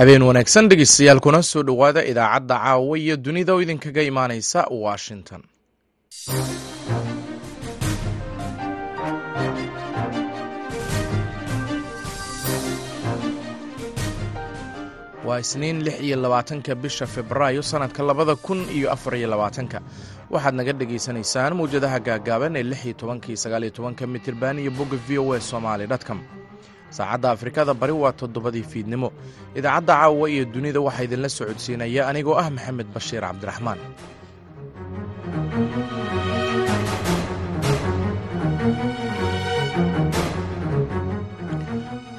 habeen wanaagsan dhegeystayaal kuna soo dhowaada idaacadda caawa iyo dunida oo idinkaga imaaneysa washington. Waa isniin lix iyo labaatanka bisha februaayo sannadka labada kun iyo afar iyo labaatanka. Waxaad naga dhagaysanaysaan mawjadaha gaagaaban ee lix iyo tobankii sagaaliyo tobanka mitirban iyo bogga v o a somaali dtcom saacadda afrikada bari waa toddobadii fiidnimo. Idaacadda caawa iyo dunida waxaa idinla socodsiinaya anigoo ah maxamed bashiir cabdiraxmaan.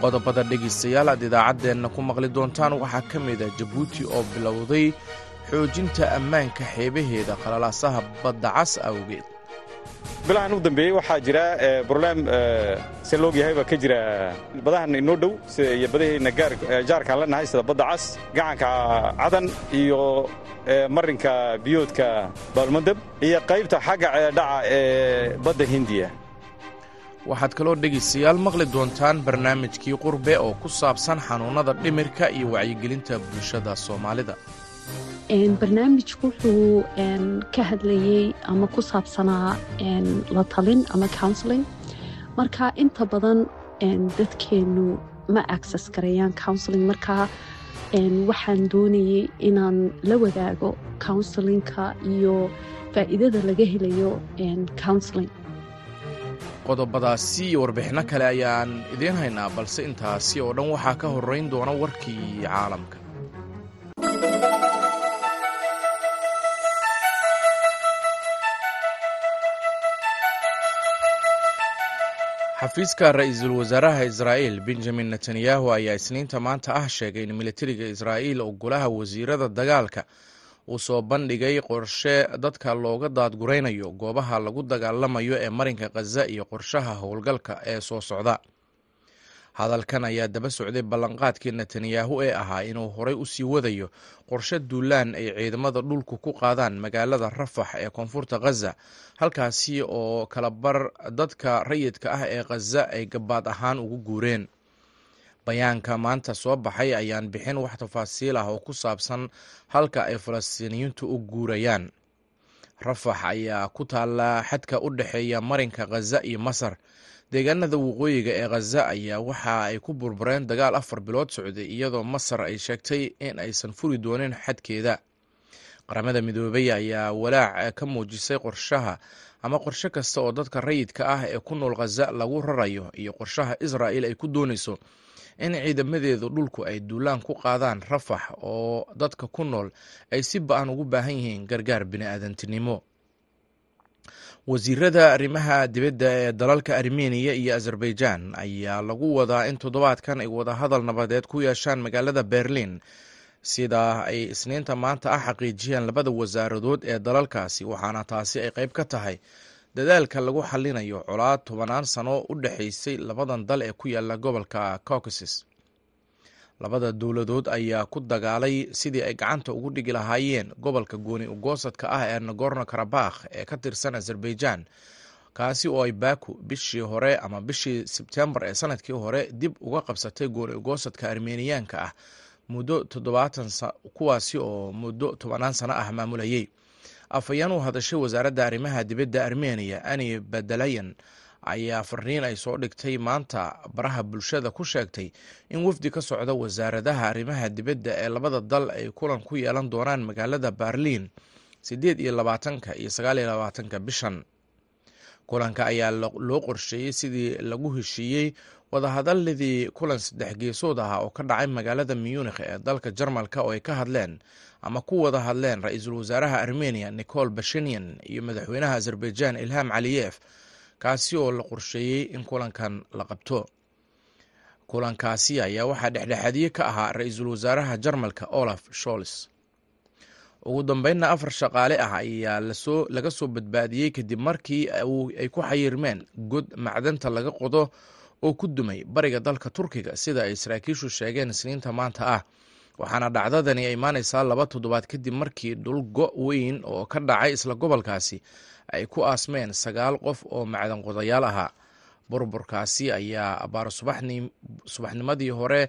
Qodobada dhegaystayaal aad idaacaddeenna ku maqli doontaan waxaa ka mid ah jabuuti oo bilowday xoojinta ammaanka xeebaheeda qalalaasaha badda cas awgeed bilahan u dambeeyey waxaa jira broblem se loog yahayba ka jira badahan inoo dhow iyo badaheenna jaarkaan leenahay sida badda cas gacanka cadan iyo marinka biyoodka baalmadab iyo qaybta xagga ceedhaca ee badda hindiya. Waxaad kaloo dhegaystayaal maqli doontaan barnaamijkii qurbe oo ku saabsan xanuunnada dhimirka iyo wacyigelinta bulshada soomaalida barnaamijku wuxuu ka hadlayey ama ku saabsanaa la talin ama counseling. Marka inta badan dadkeennu ma access garayaan counseling. Marka waxaan doonayey inaan la wadaago counselinka iyo faa'iidada laga helayo counseling. Qodobadaasi iyo warbixinno kale ayaan idiin haynaa balse intaasi oo dhan waxaa ka horrayn doona warkii caalamka xafiiska ra'iisul wasaaraha israa'iil benjamin netanyahu ayaa isniinta maanta ah sheegay in militariga israa'iil oo golaha wasiirada dagaalka uu soo bandhigay qorshe dadka looga daadguraynayo goobaha lagu dagaalamayo ee marinka khaza iyo qorshaha howlgalka ee soo socda hadalkan ayaa daba socday ballanqaadkii netanyahu ee ahaa inuu horay u sii wadayo qorshe duulaan ay ciidamada dhulku ku qaadaan magaalada rafax ee koonfurta khaza halkaasi oo kalabar dadka rayidka ah ee khaza ay gabaad ahaan ugu guureen. Bayaanka maanta soo baxay ayaan bixin wax tafaasiil ah oo ku saabsan halka ay falastiiniyiintu u guurayaan. Rafax ayaa ku taalla xadka u dhexeeya marinka khaza iyo masar deegaanada waqooyiga ee khaza ayaa waxa ay ku burbureen dagaal afar bilood socday iyadoo masar ay sheegtay in aysan furi doonin xadkeeda. Qaramada midoobay ayaa walaac ka muujisay qorshaha ama qorshe kasta oo dadka rayidka ah ee ku nool khaza lagu rarayo iyo qorshaha israa'il ay ku doonayso in ciidamadeedu dhulku ay duulaan ku qaadaan rafax oo dadka ku nool ay si ba'an ugu baahan yihiin gargaar bini'aadantinimo wasiirada arrimaha dibadda ee dalalka armeniya iyo azerbaijan ayaa lagu wadaa in toddobaadkan ay wadahadal nabadeed ku yeeshaan magaalada berlin. Sida ay isniinta maanta ah xaqiijiyeen labada wasaaradood ee dalalkaasi waxaana taasi ay qayb ka tahay dadaalka lagu xallinayo colaad tobanaan sano u dhexaysay labadan dal ee ku yaalla gobolka caucasus labada dowladood ayaa ku dagaalay sidii ay gacanta ugu dhigi lahaayeen gobolka gooni ugoosadka ah ee nagorno karabakh ee ka tirsan azerbaijan kaasi oo ay baku bishii hore ama bishii sebtembar ee sannadkii hore dib uga qabsatay gooni ugoosadka armeniyaanka ah muddo toddobaatan kuwaasi oo muddo tobanaan sano ah maamulayay. Afhayeen u hadashay wasaaradda arrimaha dibadda armeniya ani badalayan ayaa fariin ay soo dhigtay maanta baraha bulshada ku sheegtay in wafdi ka socda wasaaradaha arrimaha dibadda ee labada dal ay kulan ku yeelan doonaan magaalada berlin siddeed iyo labaatanka iyo sagaal iyo labaatanka bishan. Kulanka ayaa loo qorsheeyey sidii lagu heshiiyey wadahadaladii kulan saddex geesood ah oo ka dhacay magaalada munikh ee dalka jarmalka oo ay ka hadleen ama ku wada hadleen ra'iisul wasaaraha armeniya nicol bashinyan iyo madaxweynaha azerbaijan ilham caliyef kaasi oo la qorsheeyey in kulankan la qabto. Kulankaasi ayaa waxaa dhexdhexaadiye ka ahaa ra'iisul wasaaraha jarmalka olaf shols ugu dambeynna afar shaqaale ah ayaa la soo laga soo badbaadiyey kadib markii ay ku xayirmeen god macdanta laga qodo oo ku dumay bariga dalka turkiga sida ay saraakiishu sheegeen isniinta maanta ah. Waxaana dhacdadani imaaneysaa laba toddobaad kadib markii dhulgo weyn oo ka dhacay isla gobolkaasi ay ku aasmeen sagaal qof oo macdan qodayaal ahaa burburkaasi ayaa abaar subaxnimadii hore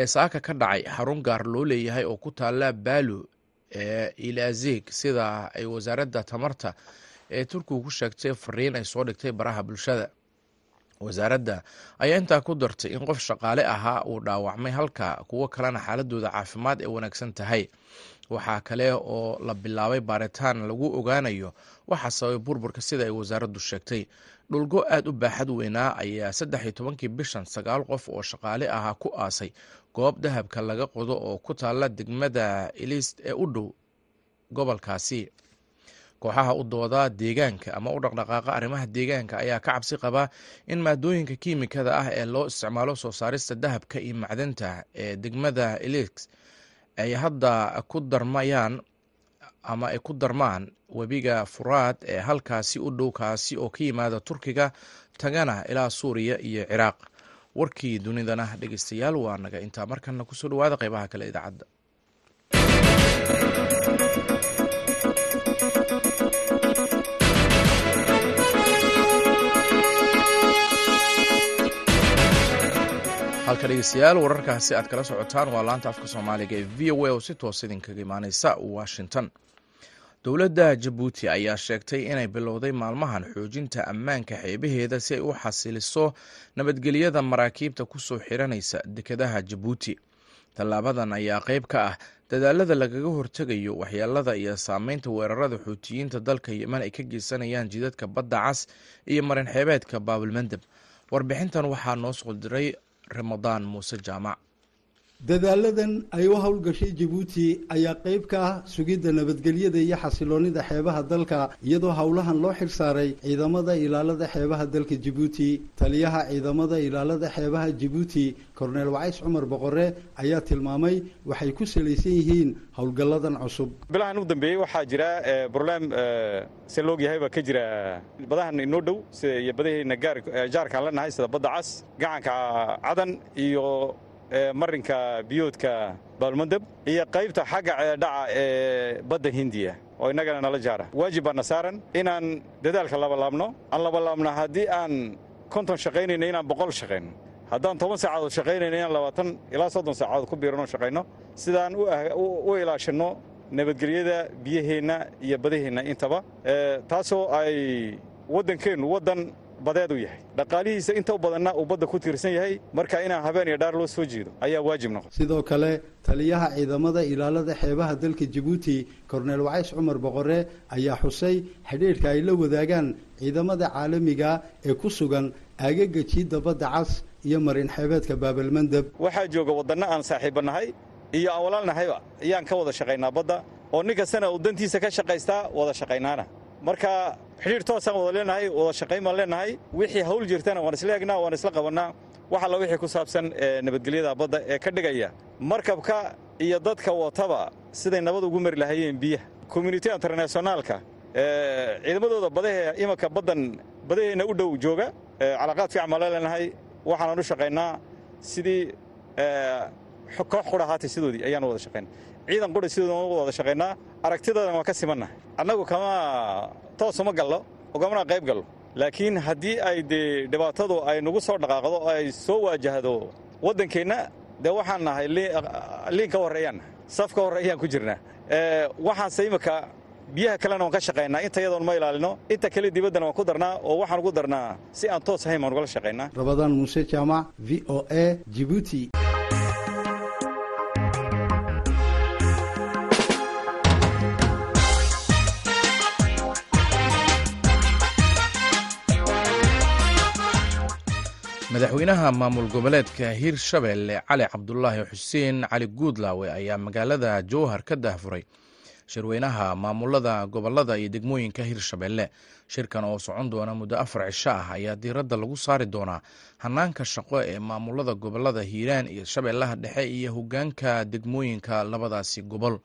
ee saaka ka dhacay xarun gaar loo leeyahay oo ku taala baalu ee ilazig sida ay wasaaradda tamarta ee turkigu ku sheegtay fariin ay soo dhigtay baraha bulshada. Wasaaradda ayaa intaa ku dartay in qof shaqaale ahaa uu dhaawacmay halka kuwo kalena xaaladooda caafimaad ee wanaagsan tahay waxaa kale oo la bilaabay baaritaan lagu ogaanayo waxa sababay burburka sida ay wasaaraddu sheegtay. Dhulgo aad u baaxad weynaa ayaa saddex iyo tobankii bishan sagaal qof oo shaqaale ahaa ku aasay. Goob dahabka laga qodo oo ku taala degmada ilist ee u dhow gobolkaasi. Kooxaha u dooda deegaanka ama u dhaqdhaqaaqa arrimaha deegaanka ayaa ka cabsi qaba in maadooyinka kiimikada ah ee loo isticmaalo soo saarista dahabka iyo macdanta ee degmada ilix ay hadda ku darmayaan ama ay ku darmaan webiga furaad ee halkaasi u dhow kaasi oo ka yimaada turkiga tagana ilaa suuriya iyo ciraaq. Warkii dunidana dhegeystayaal waa naga. Intaa markana ku soo dhawaada qeybaha kale idaacadda halka dhegeystayaal wararkaasi aad kala socotaan waa laanta afka soomaaliga ee v o a oo si toos idinkaga imaaneysa washington. Dowladda jabuuti ayaa sheegtay inay bilowday maalmahan xoojinta ammaanka xeebaheeda si ay u xasiliso nabadgelyada maraakiibta ku soo xiranaysa dekedaha jabuuti. Tallaabadan ayaa qayb ka ah dadaalada lagaga hortegayo waxyeelada iyo saameynta weerarada xuutiyiinta dalka yeman ay ka geysanayaan jidadka badda cas iyo marin xeebeedka baabilmandeb warbixintan waxaa noo soo diray ramadaan muuse jaamac dadaaladan ay u howlgashay jabuuti ayaa qayb ka ah sugidda nabadgelyada iyo xasiloonida xeebaha dalka iyadoo howlahan loo xil saaray ciidamada ilaalada xeebaha dalka jabuuti taliyaha ciidamada ilaalada xeebaha jabuuti korneel wacays cumar boqore ayaa tilmaamay waxay ku salaysan yihiin howlgalladan cusub. Bilahan u dambeeyey waxaa jira broblem se loogyahayba ka jira badahan inoo dhow iyo badaheenna jaarkaan la nahay sida badda cas gacanka cadan iyo marinka biyoodka baalmandab iyo qaybta xagga ceedhaca ee badda hindiya oo innagana nala jaara. Waajib baana saaran inaan dadaalka labalaabno aan labalaabna haddii aan konton shaqaynayno inaan boqol shaqayno haddaan toban saacadood shaqaynayno inaan labaatan ilaa soddon saacadood ku biirano shaqayno sidaan u ilaashanno nabadgelyada biyaheenna iyo badaheenna intaba. Taasoo ay waddankeennu waddan badeed u yahay. Dhaqaalihiisa inta u badanna uu badda ku tiirsan yahay marka inaan habeen iyo dhaar loo soo jeedo ayaa waajib noqon. Sidoo kale taliyaha ciidamada ilaalada xeebaha dalka jabuuti korneel wacays cumar boqore ayaa xusay xidhiidhka ay la wadaagaan ciidamada caalamiga ee ku sugan aagaga jiidda badda cas iyo marin xeebeedka baabalmandeb waxaa jooga waddanno aan saaxiibbannahay iyo aan walaalnahayba ayaan ka wada shaqaynaa badda oo nin kastana uu dantiisa ka shaqaystaa wada shaqaynaana. Marka xidhiir toosaan wada leenahay wada shaqayn baan leenahay wixii hawl jirtana waan isla egnaa waan isla qabannaa. Wax alla wixii ku saabsan nabadgelyada badda ee ka dhigaya markabka iyo dadka wataba siday nabad ugu mari lahayeen biyaha. Community internationaalka ciidamadooda badahee imanka baddan badaheenna u dhow jooga calaaqaad fiican baan la leenahay waxaanan u shaqaynaa sidii koox qura ahaatay sidoodii ayaan wada shaqayna ciidan qura sidooda wada shaqaynaa aragtidadan waan ka simannahay. Annagu kama toos uma gallo ogamana qayb gallo. Laakiin haddii ay dee dhibaatadu ay nagu soo dhaqaaqdo oo ay soo waajahdo waddankeenna dee waxaan nahay liin ka horreeyaan saf ka horreeyaan ku jirnaa waxaanse imika biyaha kalena waan ka shaqaynaa inta yadoon ma ilaalino inta kale dibaddana waan ku darnaa oo waxaan ugu darnaa si aan toos ahayn baan ugala shaqaynaa rabadaan muuse jaamac v o a jibuuti madaxweynaha maamul goboleedka hirshabelle cali cabdulaahi xuseen cali guudlaawe ayaa magaalada jowhar ka dahfuray shirweynaha maamulada gobollada iyo degmooyinka hirshabelle shirkan oo socon doona muddo afar cisho ah ayaa diiradda lagu saari doonaa hanaanka shaqo ee maamulada gobollada hiiraan iyo shabeellaha dhexe iyo hogaanka degmooyinka labadaasi gobol.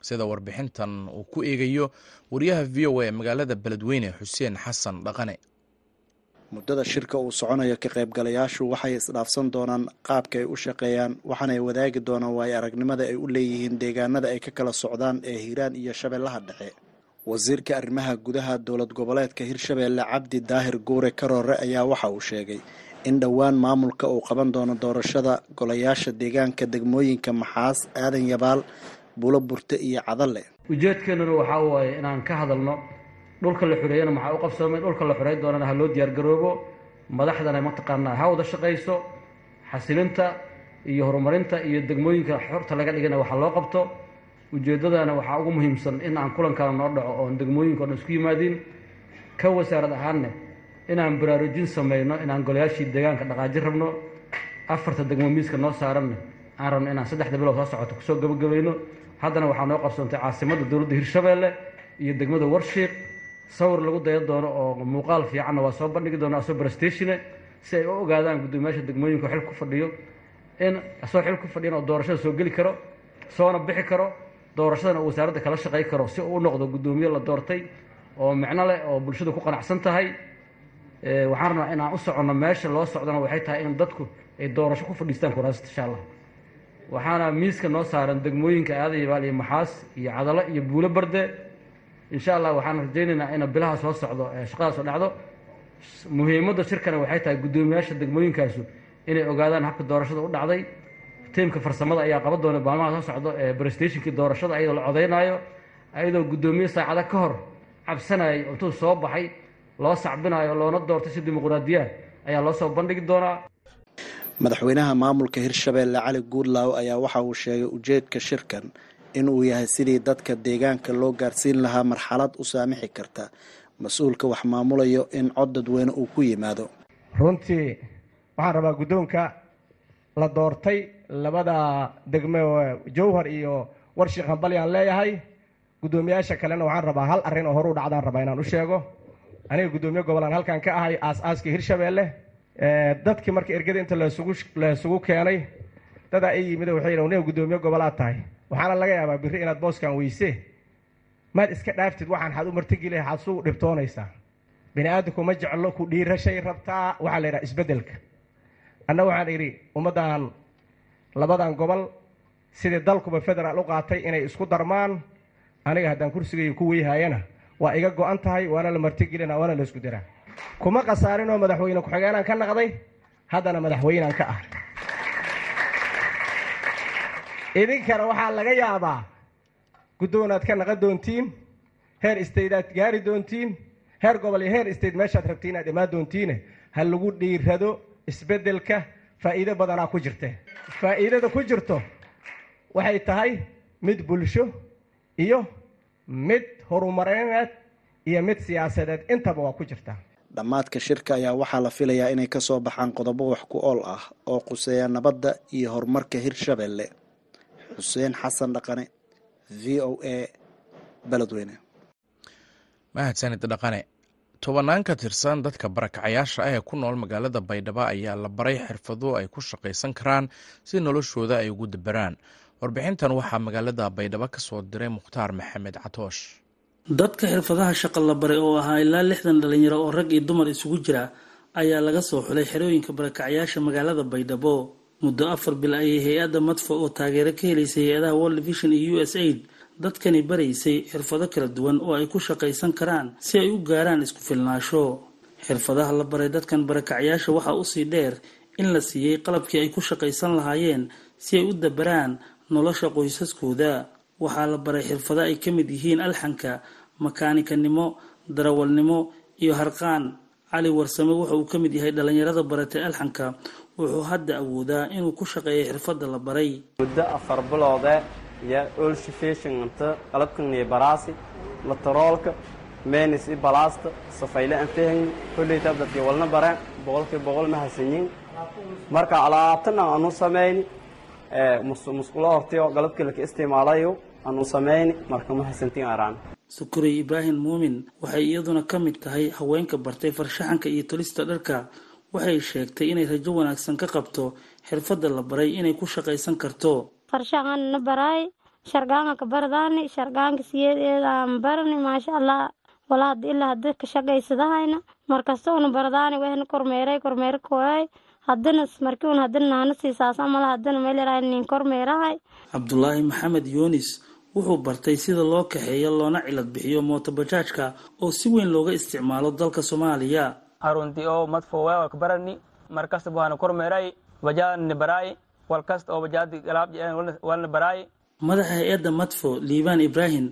Sida warbixintan uu ku eegayo wariyaha v o a magaalada beledweyne xuseen xasan dhaqane muddada shirka uu soconayo ka qaybgalayaashu waxay isdhaafsan doonaan qaabka ay u shaqeeyaan waxaanay wadaagi doonaan waayo aragnimada ay u leeyihiin deegaanada ay ka kala socdaan ee hiiraan iyo shabeellaha dhexe. Wasiirka arrimaha gudaha dowlad goboleedka hirshabeelle cabdi daahir guure karoore ayaa waxa uu sheegay in dhowaan maamulka uu qaban doono doorashada golayaasha deegaanka degmooyinka maxaas aadan yabaal bulo burte iyo cadalle ujeedkeenuna waxaa waaye inaan ka hadalno dhulka la xoreeyana maxaa u qabsoomay? Dhulka la xoreey doonana ha loo diyaargaroobo. Madaxdana mataqaanaa ha wada shaqayso xasilinta iyo horumarinta iyo degmooyinka xorta laga dhigana waxa loo qabto. Ujeeddadana waxaa ugu muhiimsan in aan kulankaana noo dhaco oon degmooyinka o dhan isku yimaadiin ka wasaarad ahaanne inaan baraarujin samayno inaan golayaashii deegaanka dhaqaajin rabno. Afarta degmo miiska noo saaranne aan rabno inaan saddexda bilood soo socoto ku soo gabagabayno. Haddana waxaa noo qabsoontay caasimadda dowladda hirshabeelle iyo degmada warshiiq sawir lagu daya doono oo muuqaal fiicanna waa soo bandhigi doona asoo barastatione si ay u ogaadaan guddoomiyaasha degmooyinka xil ku fadhiyo. In asoo xil ku fadhiyan oo doorashada soo geli karo soona bixi karo doorashadana wasaaradda kala shaqay karo si uu u noqdo guddoomiye la doortay oo micno leh oo bulshadu ku qanacsan tahay. Waxaan rabnaa inaan u soconno meesha loo socdona waxay tahay in dadku ay doorasho ku fadhiistaan kuraasta insha allah waxaana miiska noo saaran degmooyinka aadayabaal iyo maxaas iyo cadalo iyo buulo barde insha allah waxaan rajaynaynaa ina bilaha soo socdo shaqadaasoo dhacdo. Muhiimadda shirkana waxay tahay guddoomiyaasha degmooyinkaasu inay ogaadaan habka doorashada u dhacday. Tiimka farsamada ayaa qaban doona maalmaha soo socdo ee brestationkii doorashada ayadoo la codaynaayo ayadoo guddoomiye saacada ka hor cabsanayay intuu soo baxay loo sacbinayo loona doortay si dimuqraadiya ayaa loo soo bandhigi doonaa. Madaxweynaha maamulka hirshabeelle cali guudlaaw ayaa waxa uu sheegay ujeedka shirkan inuu yahay sidii dadka deegaanka loo gaarsiin lahaa marxalad u saamixi karta. Mas'uulka wax maamulayo in cod dadweyne uu ku yimaado. Runtii waxaan rabaa guddoonka la doortay labada degme jowhar iyo warshik hambalyaan leeyahay. Guddoomiyaasha kalena waxaan rabaa hal arrin oo horu dhacdaan rabaa inaan u sheego. Aniga guddoomiye gobolaan halkan ka ahay aas-aaskii hirshabeelle dadkii marka ergada inta lasugu laysugu keenay dadaa i yimid waxay yidhi aniga guddoomiye gobolaad tahay waxaana laga yaabaa birri inaad booskan weyse maad iska dhaaftid waxaan xaad u martigeli xaad sugu dhibtoonaysaa. Bini aadamku ma jeclo ku dhiirashay rabtaa? Waxaa la yidhaha isbeddelka. Anna waxaan idhi ummaddan labadan gobol sidii dalkuba federaal u qaatay inay isku darmaan aniga haddaan kursigayga ku weyhaayana waa iga go-an tahay waana la martigelina waana la isku diraa kuma khasaarinoo madaxweyne ku-xigeenaan ka naqday? Haddana madaxweynaan ka ah idinkana waxaa laga yaabaa guddoonaad ka naqan doontiin heer staydaad gaari doontiin heer gobol iyo heer state meeshaad rabtiin inaad imaan doontiine. Ha lagu dhiirado isbeddelka faa'iido badanaa ku jirte. Faa'iidada ku jirto waxay tahay mid bulsho iyo mid horumareed iyo mid siyaasadeed. Intaba waa ku jirtaa dhammaadka shirka ayaa waxaa la filayaa inay ka soo baxaan qodobo wax ku ool ah oo quseeya nabadda iyo horumarka hirshabeelle xuseen xasan dhaqane v o a beledweyne mahadsanid dhaqane tobannaan ka tirsan dadka barakacayaasha ah ee ku nool magaalada baydhabo ayaa la baray xirfado ay ku shaqaysan karaan si noloshooda ay ugu daberaan warbixintan waxaa magaalada baydhabo ka soo diray mukhtaar maxamed catoosh. Dadka xirfadaha shaqa la baray oo ahaa ilaa lixdan dhalinyaro oo rag iyo dumar isugu jira ayaa laga soo xulay xerooyinka barakacyaasha magaalada baydhabo muddo afar bil ayay hay'adda madfa oo taageero ka helaysay hay'adaha world vision iyo u s aid dadkani baraysay xirfado kala duwan oo ay ku shaqaysan karaan si ay u gaaraan isku filnaasho. Xirfadaha la baray dadkan barakacyaasha waxaa u sii dheer in la siiyey qalabkii ay ku shaqaysan lahaayeen si ay u dabaraan nolosha qoysaskooda. Waxaa la baray xirfado ay ka mid yihiin alxanka makaanikanimo darawalnimo iyo harqaan. Cali warsame wuxa uu ka mid yahay dhalinyarada baratay alxanka wuxuu hadda awoodaa inuu ku shaqeeyo xirfadda la baray. Muddo afar biloode iyo olshifeshinta qalabkaniyo baraasi lataroolka menis i balaasta safayle aan fahayni kolleyta dadkii walna bareen boqolkii boqol ma hasanyin marka alaabtana aanu samayni musqulo hortiyo galabkii laka isticmaalayo aanu samayni marka ma hasantin araan sukurey ibraahim muumin waxay iyaduna ka mid tahay haweenka bartay farshaxanka iyo tolista dharka waxay sheegtay inay rajo wanaagsan ka qabto xirfadda la baray inay ku shaqaysan karto. Farshaxan na baraay shargaanka bardaani shargaanka siyeedeedaan barani maasha allah walaa ilaa hada ka shaqaysadahayna markasta una bardaani wehna kormeeray kormeera kooyay hadana markii un hadana nahana siisaasa mala hadana meel yarahay nin kormeerahay. Cabdulaahi maxamed yunis wuxuu bartay sida loo kaxeeyo loona cilad bixiyo mootobajaajka oo si weyn looga isticmaalo dalka soomaaliya arunti oo madfowe oo kabarani markasta buhana kormeeray bajaadni baraay walkasta oo bajaadi galaab walna baraay. Madaxa hay'adda madfo liibaan ibraahim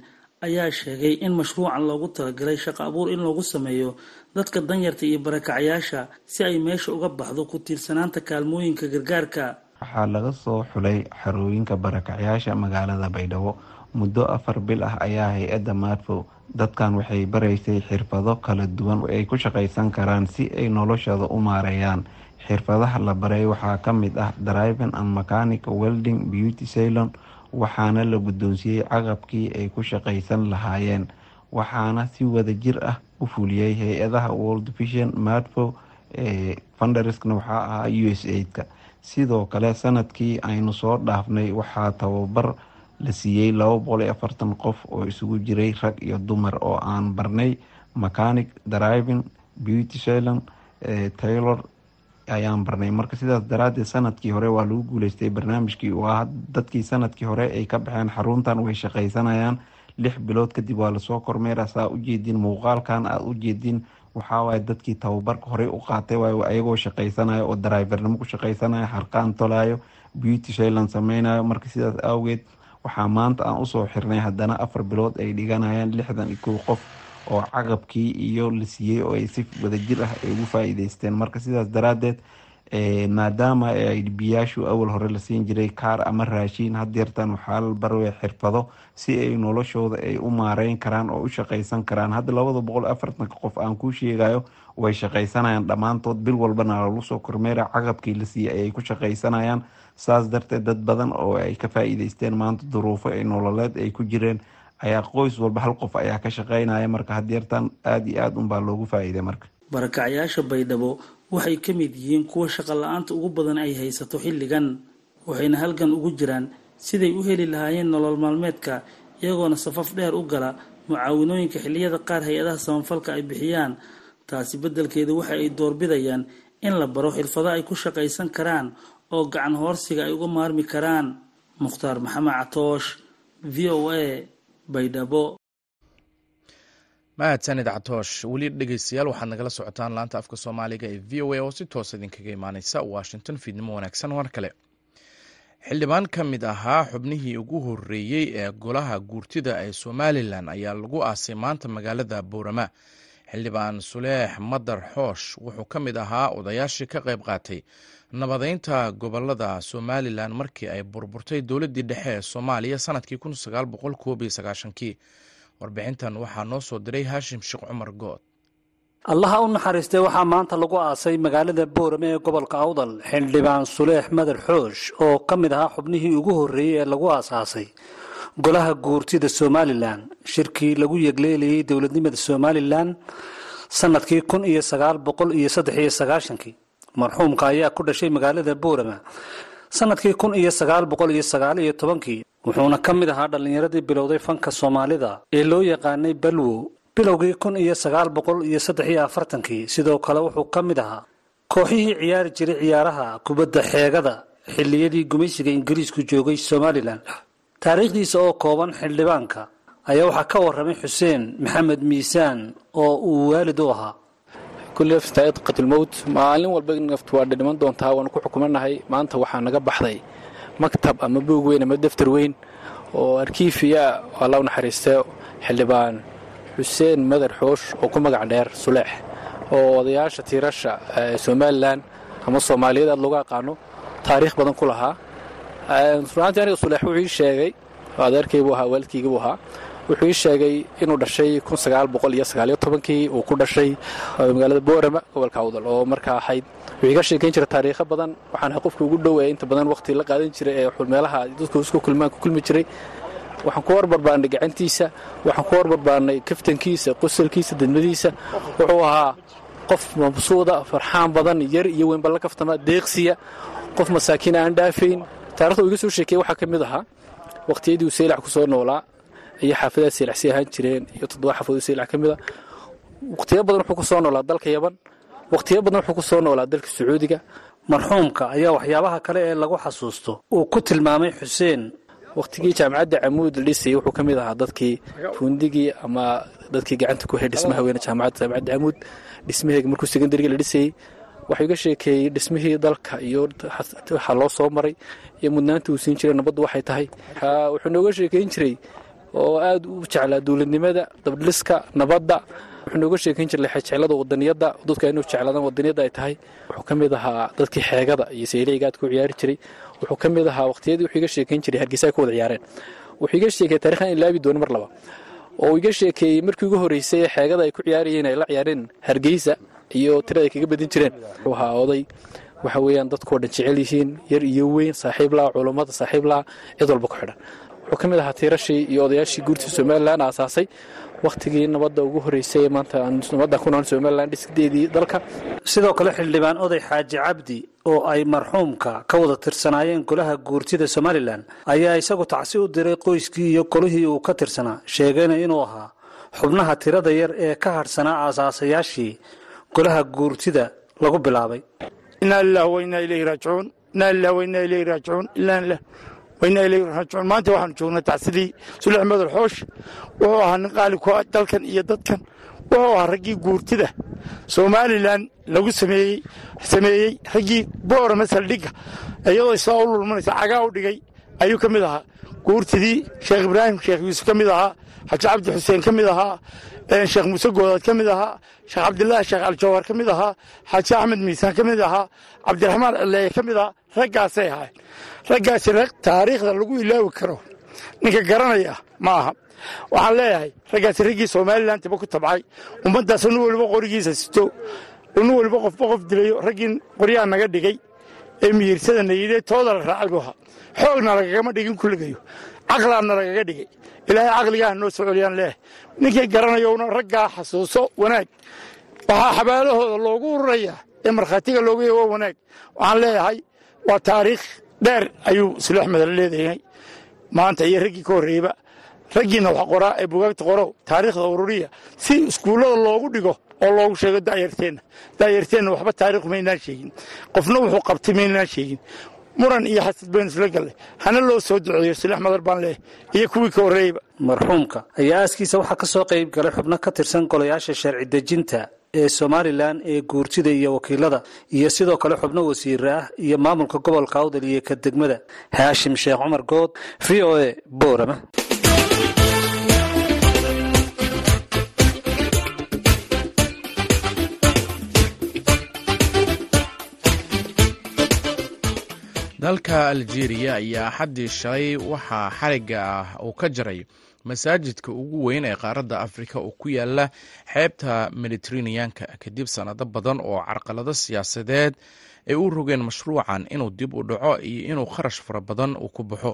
ayaa sheegay in mashruucan loogu talagalay shaqo abuur in loogu sameeyo dadka danyarta iyo barakacyaasha si ay meesha uga baxdo ku tiirsanaanta kaalmooyinka gargaarka. Waxaa laga soo xulay xarooyinka barakacyaasha magaalada baydhabo muddo afar bil ah ayaa hay'adda madfo dadkan waxay baraysay xirfado kala duwan ay ku shaqaysan karaan si ay noloshooda u maareeyaan. Xirfadaha la baray waxaa ka mid ah driving and mechanic welding beauty ceylon waxaana la guddoonsiiyey caqabkii ay ku shaqaysan lahaayeen. Waxaana si wada jir ah u fuliyey hay'adaha world vision madfo funderskna waxaa ahaa u s aidka sidoo kale sannadkii aynu soo dhaafnay waxaa tababar la siiyey laba boqol iyo afartan qof oo isugu jiray rag iyo dumar oo aan barnay. Mechanic driving beauty ceylon taylor ayaan barnay. Marka sidaas daraadeed sannadkii hore waa lagu guuleystay. Barnaamijkii waa dadkii sannadkii hore ay ka baxeen. Xaruntan way shaqaysanayaan. Lix bilood kadib waa la soo kormeera saa ujeedin muuqaalkan aad ujeedin waxaawaay dadkii tababarka horey u qaatay waay ayagoo shaqaysanayo oo drivernimo ku shaqaysanayo harqaan tolayo beauty shayland sameynayo. Marka sidaas awgeed waxaa maanta aan u soo xirnay haddana afar bilood ay dhiganayaan lixdan iyo kow qof oo caqabkii iyo la siiyey oo ay si wadajir ah ay ugu faa-iideysteen marka sidaas daraadeed maadaama biyaashu awal hore la siin jiray kaar ama raashiin hadeertan waxaa la barway xirfado si ay noloshooda ay u maareyn karaan oo u shaqaysan karaan. Hadda labada boqol afartanka qof aan kuu sheegayo way shaqaysanayaan dhammaantood. Bil walbana lagu soo kormeera caqabkii la siiyey ayay ku shaqaysanayaan saas darteed dad badan oo ay ka faa-iideysteen maanta duruufo ay nololeed ay ku jireen ayaa qoys walba hal qof ayaa ka shaqeynaya marka hadeertan aada iyo aada unbaa loogu faa-iiday marka. Barakacyaasha baydhabo waxay ka mid yihiin kuwa shaqo la'aanta ugu badan ay haysato xilligan waxayna halgan ugu jiraan siday u heli lahaayeen nolol maalmeedka iyagoona safaf dheer u gala mucaawinooyinka xilliyada qaar hay'adaha samafalka ay bixiyaan taasi beddelkeeda waxa ay doorbidayaan in la baro xirfado ay ku shaqaysan karaan oo gacan hoorsiga ay uga maarmi karaan. Mukhtaar maxamed catoosh v o a baydhabo. Mahadsanid catoosh weli dhegeystayaal waxaad nagala socotaan laanta afka soomaaliga ee v o a oo si toos idinkaga imaaneysa washington fiidnimo wanaagsan war kale. Xildhibaan ka mid ahaa xubnihii ugu horeeyey ee golaha guurtida ee somalilan ayaa lagu aasay maanta magaalada boorama xildhibaan suleex madar xoosh wuxuu ka mid ahaa odayaashii ka qayb qaatay nabadeynta gobollada somalilan markii ay burburtay dowladdii dhexe ee soomaaliya sannadkii kii. Warbixintan waxaa noo soo diray haashim sheekh cumar good allaha u naxariistay waxaa maanta lagu aasay magaalada boorame ee gobolka awdal xildhibaan suleex madar xoosh oo ka mid ahaa xubnihii ugu horreeyey ee lagu aasaasay golaha guurtida somalilan. Shirkii lagu yegleelayay dowladnimada somalilan sannadkii kun iyo sagaal boqol iyo saddex iyo sagaashankii. Marxuumka ayaa ku dhashay magaalada boorama sannadkii kun iyo sagaal boqol iyo sagaal iyo tobankii wuxuuna ka mid ahaa dhallinyaradii bilowday fanka soomaalida ee loo yaqaanay balwo. Bilowgii kun iyo sagaal boqol iyo saddex iyo afartankii sidoo kale wuxuu ka mid ahaa kooxihii ciyaari jiray ciyaaraha kubadda xeegada xilliyadii gumaysiga ingiriisku joogay somalilan taariikhdiisa oo kooban xildhibaanka ayaa waxaa ka waramay xuseen maxamed miisaan oo uu waalid u ahaa. Kulli nafs qatilmowt maalin walba naftu waa dhiman doontaa waanu ku xukumanahay maanta waxaa naga baxday maktab ama buug weyn ama daftar weyn oo arkiifiya alla u naxariistay xildhibaan. Xuseen madar xoosh oo ku magac dheer suleex oo odayaasha tiirasha somalilan ama soomaaliyeed aad looga aqaano taariikh badan ku lahaa runaantii aniga suleex wuxuu ii sheegay adeerkaybuu ahaa waalidkaygibuu ahaa. Wuxuu ii sheegay inuu dhashay kii uu ku dhashay magaalada boorama gobolka awdal oo markaa ahayd wuxuu iga sheekayn jiray taariikho badan. Waxaan ahay qofka ugu dhow ee inta badan waqti la qaadan jiray ee meelaha dadku isku kulmaan ku kulmi jiray. Waxaan ku horbarbaarnay gacantiisa waxaan ku horbarbaarnay kaftankiisa qosalkiisa dadmadiisa wuxuu ahaa qof mabsuuda farxaan badan yar iyo weynba la kaftama deeqsiya. Qof masaakiin aan dhaafayn taarikhda uu iga soo sheekeyey waxaa ka mid ahaa waqtiyadii uu saylac ku noolaa iyo xaafadaha seylacsi ahaan jireen iyo toddoba xaafadood seylac ka mid a waqtiyo badan wuxuu ku soo noolaa dalka yaban waqtiyo badan wuxuu ku noolaa dalka sacuudiga. Marxuumka ayaa waxyaabaha kale ee lagu xasuusto uu ku tilmaamay xuseen. Waqtigii jaamacadda camuud la dhisayay wuxuu ka mid ahaa dadkii fundigii ama dadkii gacanta ku hay dhismaha weyne jaamacadda jaamacadda camuud. Dhismaheega markuu secondariga la dhisayey waxuu iga sheekeeyey dhismihii dalka iyo waxa loo soo maray iyo mudnaanta uu siin jiray nabaddu waxay tahay. Wuxuu nooga sheekeyn jiray oo aad u jeclaa dowladnimada dabdhiska nabadda. Wuxuu nooga sheekeyn jiray jeclada wadaniyadda dadka inuu jeclaadaan wadaniyadda ay tahay. Wuxuu ka mid ahaa dadkii xeegada iyo seyleyga aad ku ciyaari jiray. Wuxuu ka mid ahaa waqtiyadii wuxuu iga sheekeyn jiray hargeysa ay ku wada ciyaareen. Wuxuu iga sheekeeyey taarikhdan in laabi doono mar laba oo iga sheekeeyey markii ugu horreysay ee xeegada ay ku ciyaarayeen ay la ciyaareen hargeysa iyo tirada ay kaga badin jireen. Ahaa oday waxa weeyaan dadkoo dhan jecel yihiin yar iyo weyn saaxiib culummada saaxiib cid walba ku xidhan. Wuxuu ka mid ahaa tiirashii iyo odayaashii guurtii somalilan aasaasay. Wakhtigii nabadda ugu horreysay maanta nabadda ku nool somalilan dhisdeedii dalka. Sidoo kale xildhibaan oday xaaji cabdi oo ay marxuumka ka wada tirsanaayeen golaha guurtida somalilan ayaa isagu tacsi u diray qoyskii iyo golihii uu ka tirsanaa sheegayna inuu ahaa xubnaha tirada yar ee ka hadhsanaa aasaasayaashii golaha guurtida lagu bilaabay. Inaa lilah wainaa ilayhi raajicuun. Inaa lilah wainaa ilayhi raajicuun. Ilaa lilah wainaa ilayhi raajicuun. Maanta waxaanu joognaa tacsidii sulix madal xoosh. Wuxuu ahaa nin qaali ku dalkan iyo dadkan. Wuxuu ahaa raggii guurtida somalilan lagu sameeyey raggii boorama saldhigga iyadoo isaa u lulmanaysa cagaa u dhigay ayuu ka mid ahaa. Guurtidii sheekh ibraahim sheekh yuusuf ka mid ahaa. Xaji cabdi xuseen ka mid ahaa sheekh muuse goodaad ka mid ahaa sheekh cabdilaahi sheekh aljawhar ka mid ahaa xaaji axmed miisaan ka mid ahaa cabdiraxmaan cileeye ka mid ahaa raggaasay ahaayeen raggaasi rag taariikhda lagu ilaawi karo ninka garanaya ma aha. Waxaan leeyahay raggaasi raggii somalilan tiba ku tabcay ummaddaas nin weliba qorigiisa sito nin weliba qofba qof dilayo raggii qoryaha naga dhigay ee miyirsada nayidee tooda la raacay buu ahaa xoogna lagagama dhigin kulligayo caqlaadna lagaga dhigay ilaahay caqligaah noo soo celiyaan leeyahay ninkii garanayowna raggaa xasuuso wanaag waxaa xabaalahooda loogu ururayaa ee markhaatiga loogu yahy waa wanaag. Waxaan leeyahay waa taariikh dheer ayuu sulux madal leedahay. Maanta iyo raggii ka horreeyba raggiina wax qoraa ee bugaagta qorow taariikhda ururiya si iskuullada loogu dhigo oo loogu sheego da'yarteenna da'yarteenna waxba taarikhu maynaan sheegin. Qofna wuxuu qabtay maynaan sheegin muran iyo xasad baynu isla gallay hana loo soo duceeyo sulix madal baan leeyahay iyo kuwii ka horreeyba. Marxuumka ayaa aaskiisa waxaa ka soo qayb galay xubno ka tirsan golayaasha sharci dejinta ee somalilan ee guurtida iyo wakiilada iyo sidoo kale xubno wasiire ah iyo maamulka gobolka awdal iyo ka degmada. Haashim sheekh cumar good v o a boorama dalka aljeeriya ayaa xaddii shalay waxaa xarigga ah uu ka jaray masaajidka ugu weyn ee qaaradda afrika oo ku yaalla xeebta mediteraneanka kadib sannado badan oo carqalado siyaasadeed ay u rogeen mashruucan inuu dib u dhaco iyo inuu kharash fara badan uu ku baxo.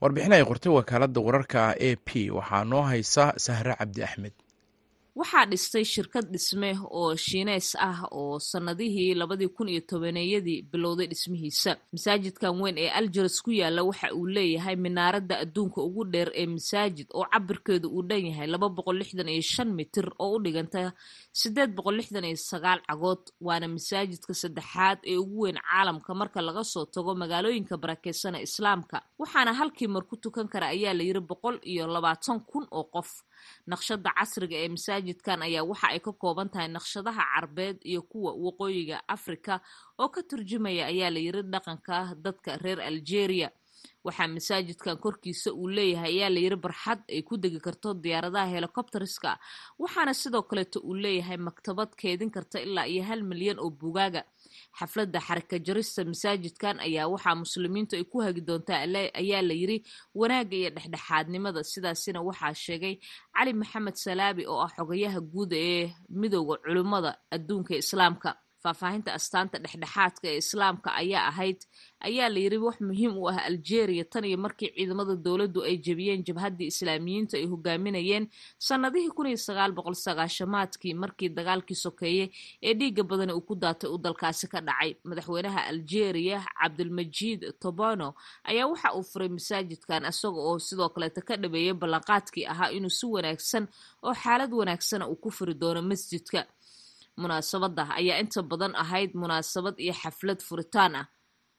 Warbixin ay qortay wakaaladda wararka a p. Waxaa noo haysa sahre cabdi axmed waxaa dhistay shirkad dhisme oo shiineys ah oo sannadihii labadii kun iyo tobaneeyadii bilowday dhismihiisa. Masaajidkan weyn ee aljares ku yaalla waxa uu leeyahay minaaradda adduunka ugu dheer ee masaajid oo cabirkeedu uu dhan yahay laba boqol lixdan iyo shan mitir oo u dhiganta siddeed boqol lixdan iyo sagaal cagood waana masaajidka saddexaad ee ugu weyn caalamka marka laga soo tago magaalooyinka barakeysan ee islaamka. Waxaana halkii mar ku tukan kara ayaa la yiri boqol iyo labaatan kun oo qof naqshada casriga ee masaajidkan ayaa waxa ay ka kooban tahay naqshadaha carbeed iyo kuwa waqooyiga afrika oo ka turjumaya ayaa la yiri dhaqanka dadka reer algeria. Waxaa masaajidkan korkiisa uu leeyahay ayaa la yiri barxad ay ku degi karto diyaaradaha helicopteriska waxaana sidoo kaleeto uu leeyahay maktabad keedin karta ilaa iyo hal milyan oo bugaaga xafladda xarika jarista masaajidkan ayaa waxaa muslimiintu ay ku hagi doontaa ayaa la wanaagga iyo dhexdhexaadnimada. Sidaasina waxaa sheegay cali maxamed salaabi oo ah xogayaha guud ee midooda culimmada adduunka islaamka faahfaahinta astaanta dhexdhexaadka ee islaamka ayaa ahayd ayaa la yiri wax muhiim u ah algeria tan iyo markii ciidamada dowladdu ay jebiyeen jabhaddii islaamiyiinta ay hogaaminayeen sannadihii kun iyo sagaal boqol sagaashamaadkii markii dagaalkii sokeeye ee dhiiga badani uu ku daatay uu dalkaasi ka dhacay. Madaxweynaha algeria cabdulmajiid tobano ayaa waxa uu furay masaajidkan isaga oo sidoo kaleeta ka dhabeeyay ballanqaadkii ahaa inuu si wanaagsan oo xaalad wanaagsana uu ku furi doono masjidka munaasabada ayaa inta badan ahayd munaasabad iyo xaflad furitaan ah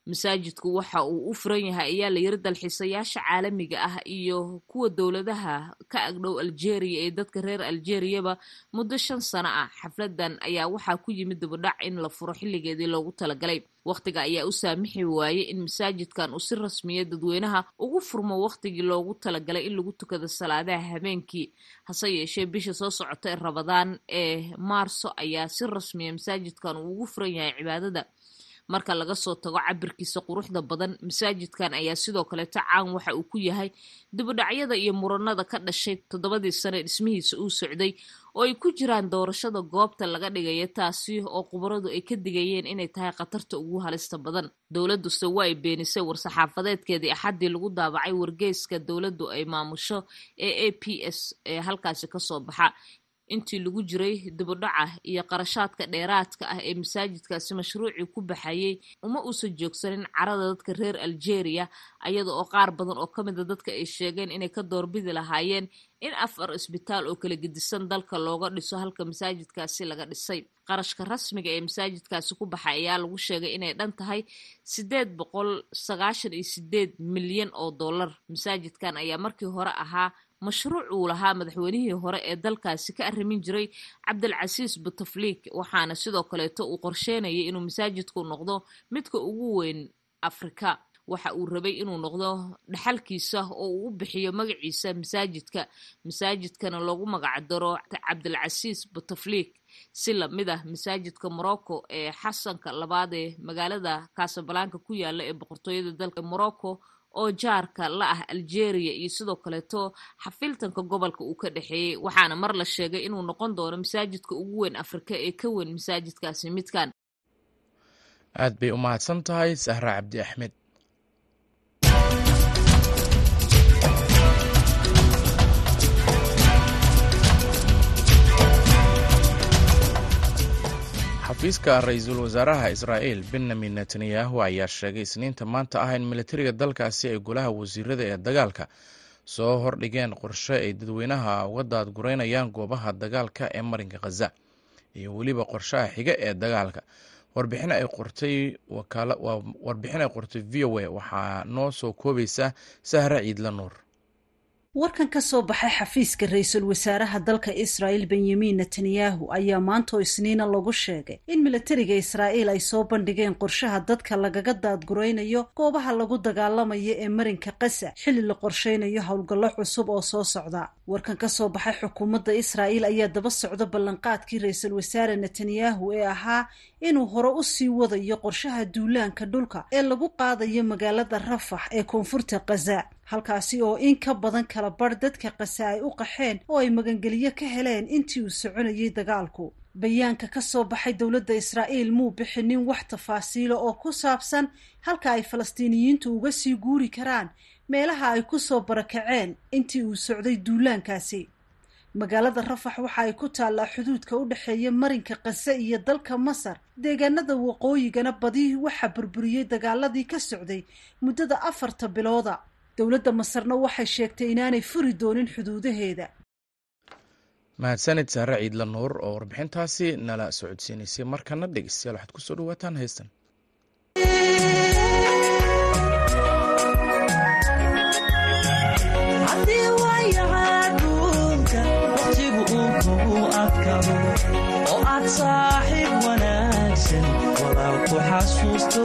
masaajidku waxa uu u furan yahay ayaa la yiri dalxiisayaasha caalamiga ah iyo kuwa dowladaha ka agdhow algeria ee dadka reer algeriyaba muddo shan sano ah. Xafladan ayaa waxaa ku yimid dibadhac in la furo xilligeedii loogu talagalay. Wakhtiga ayaa u saamixi waayey in masaajidkan uu si rasmiya dadweynaha ugu furmo wakhtigii loogu talagalay in lagu tukado salaadaha habeenkii. Hase yeeshee bisha soo socota ee rabadaan ee maarso ayaa si rasmiya masaajidkan uu ugu furan yahay cibaadada marka laga soo tago cabirkiisa quruxda badan masaajidkan ayaa sidoo kaleeto caan waxa uu ku yahay dibadhacyada iyo muranada ka dhashay toddobadii sane dhismihiisa uu socday oo ay ku jiraan doorashada goobta laga dhigaya taasi oo khubaradu ay ka digayeen inay tahay khatarta ugu halista badan. Dowladuse waa ay beenisay war-saxaafadeedkeedii axaddii lagu daabacay wargeyska dowladdu ay maamusho ee a p s ee halkaasi ka soo baxa intii lagu jiray dibudhaca iyo qarashaadka dheeraadka ah ee masaajidkaasi mashruucii ku baxayay uma uusan joogsanin carada dadka reer algeria ayada oo qaar badan oo ka mida dadka ay sheegeen inay ka doorbidi lahaayeen in afar isbitaal oo kala gedisan dalka looga dhiso halka masaajidkaasi laga dhisay. Qarashka rasmiga ee masaajidkaasi ku baxay ayaa lagu sheegay inay dhan tahay sideed boqol sagaashan iyo sideed milyan oo dollar. Masaajidkan ayaa markii hore ahaa mashruuc uu lahaa madaxweynihii hore ee dalkaasi ka arrimin jiray cabdilcasiis butafliik waxaana sidoo kaleeto uu qorsheynayay inuu masaajidku noqdo midka ugu weyn afrika waxa uu rabay inuu noqdo dhaxalkiisa oo uu u bixiyo magaciisa masaajidka. Masaajidkana loogu magacdaro cabdilcasiis butafliik si la mid ah masaajidka morocco ee xasanka labaad ee magaalada casablanka ku yaalla ee boqortooyada dalka morocco oo jaarka la ah algeria iyo sidoo kaleeto xafiltanka gobolka uu ka dhexeeyey waxaana mar la sheegay inuu noqon doono masaajidka ugu weyn afrika ee ka weyn masaajidkaasi midkan aad bay u mahadsan tahay sahra cabdi axmed xafiiska ra'iisul wasaaraha israa'il benyamin netanyahu ayaa sheegay isniinta maanta ah in militariga dalkaasi ay golaha wasiirada ee dagaalka soo hordhigeen qorshe ay dadweynaha uga daadgureynayaan goobaha dagaalka ee marinka khaza iyo weliba qorshaha xiga ee dagaalka. Warbixin ay qortay v o a waxaa noo soo koobaysa sahra ciidla nuur warkan ka soo baxay xafiiska ra'iisul wasaaraha dalka israa'il benyamin netanyahu ayaa maantoo isniina lagu sheegay in militariga israa'iil ay soo bandhigeen qorshaha dadka lagaga daadguraynayo goobaha lagu dagaalamayo ee marinka qasa xilli la qorshaynayo howlgallo cusub oo soo socda. Warkan ka soo baxay xukuumadda israa'iil ayaa daba socda ballanqaadkii ra'iisul wasaare netanyahu ee ahaa inuu hore u sii wadayo qorshaha duulaanka dhulka ee lagu qaadayo magaalada rafax ee koonfurta khaza halkaasi oo in ka badan kala badh dadka qasa ay u qaxeen oo ay magangeliyo ka heleen intii uu soconayay dagaalku. Bayaanka ka soo baxay dowladda israa'iil muu bixinin wax tafaasiilo oo ku saabsan halka ay falastiiniyiintu uga sii guuri karaan meelaha ay ku soo barakaceen intii uu socday duulaankaasi. Magaalada rafax waxa ay ku taallaa xuduudka u dhexeeya marinka kase iyo dalka masar. Deegaanada waqooyigana badi waxaa burburiyey dagaaladii ka socday muddada afarta bilooda dowladda masarna waxay sheegtay inaanay furi doonin xuduudaheeda. Mahadsanid sahre ciidla nuur oo warbixintaasi nala socodsiinaysay markana dhegeystayaal waxaad ku soo dhawaataan heystan oo aad saaxiib wanaagsan walaal ku xasuusta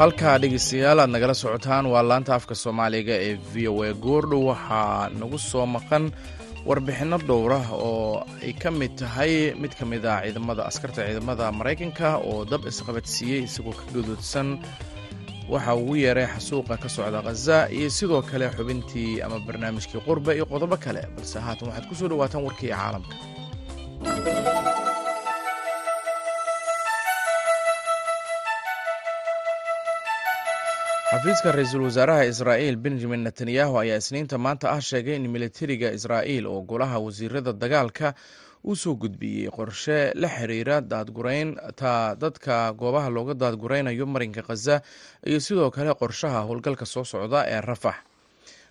halkaa dhegeystayaal aad nagala socotaan. Waa laanta afka soomaaliga ee v o a goordhow waxaa nagu soo maqan warbixinno dhowra oo ay ka mid tahay mid ka mid ah ciidamada askarta ciidamada maraykanka oo dab isqabadsiiyey isagoo ka gadoodsan waxa ugu yeeray xasuuqa ka socda khaza iyo sidoo kale xubintii ama barnaamijkii qurba iyo qodobo kale balse haatan waxaad ku soo dhawaataan warkii caalamka. Xafiiska ra'iisul wasaaraha israa'iil benjamin netanyahu ayaa isniinta maanta ah sheegay in militariga israa'iil oo golaha wasiirada dagaalka uu soo gudbiyey qorshe la xiriira daadgurayn ta dadka goobaha looga daadguraynayo marinka khaza iyo sidoo kale qorshaha howlgalka soo socda ee rafax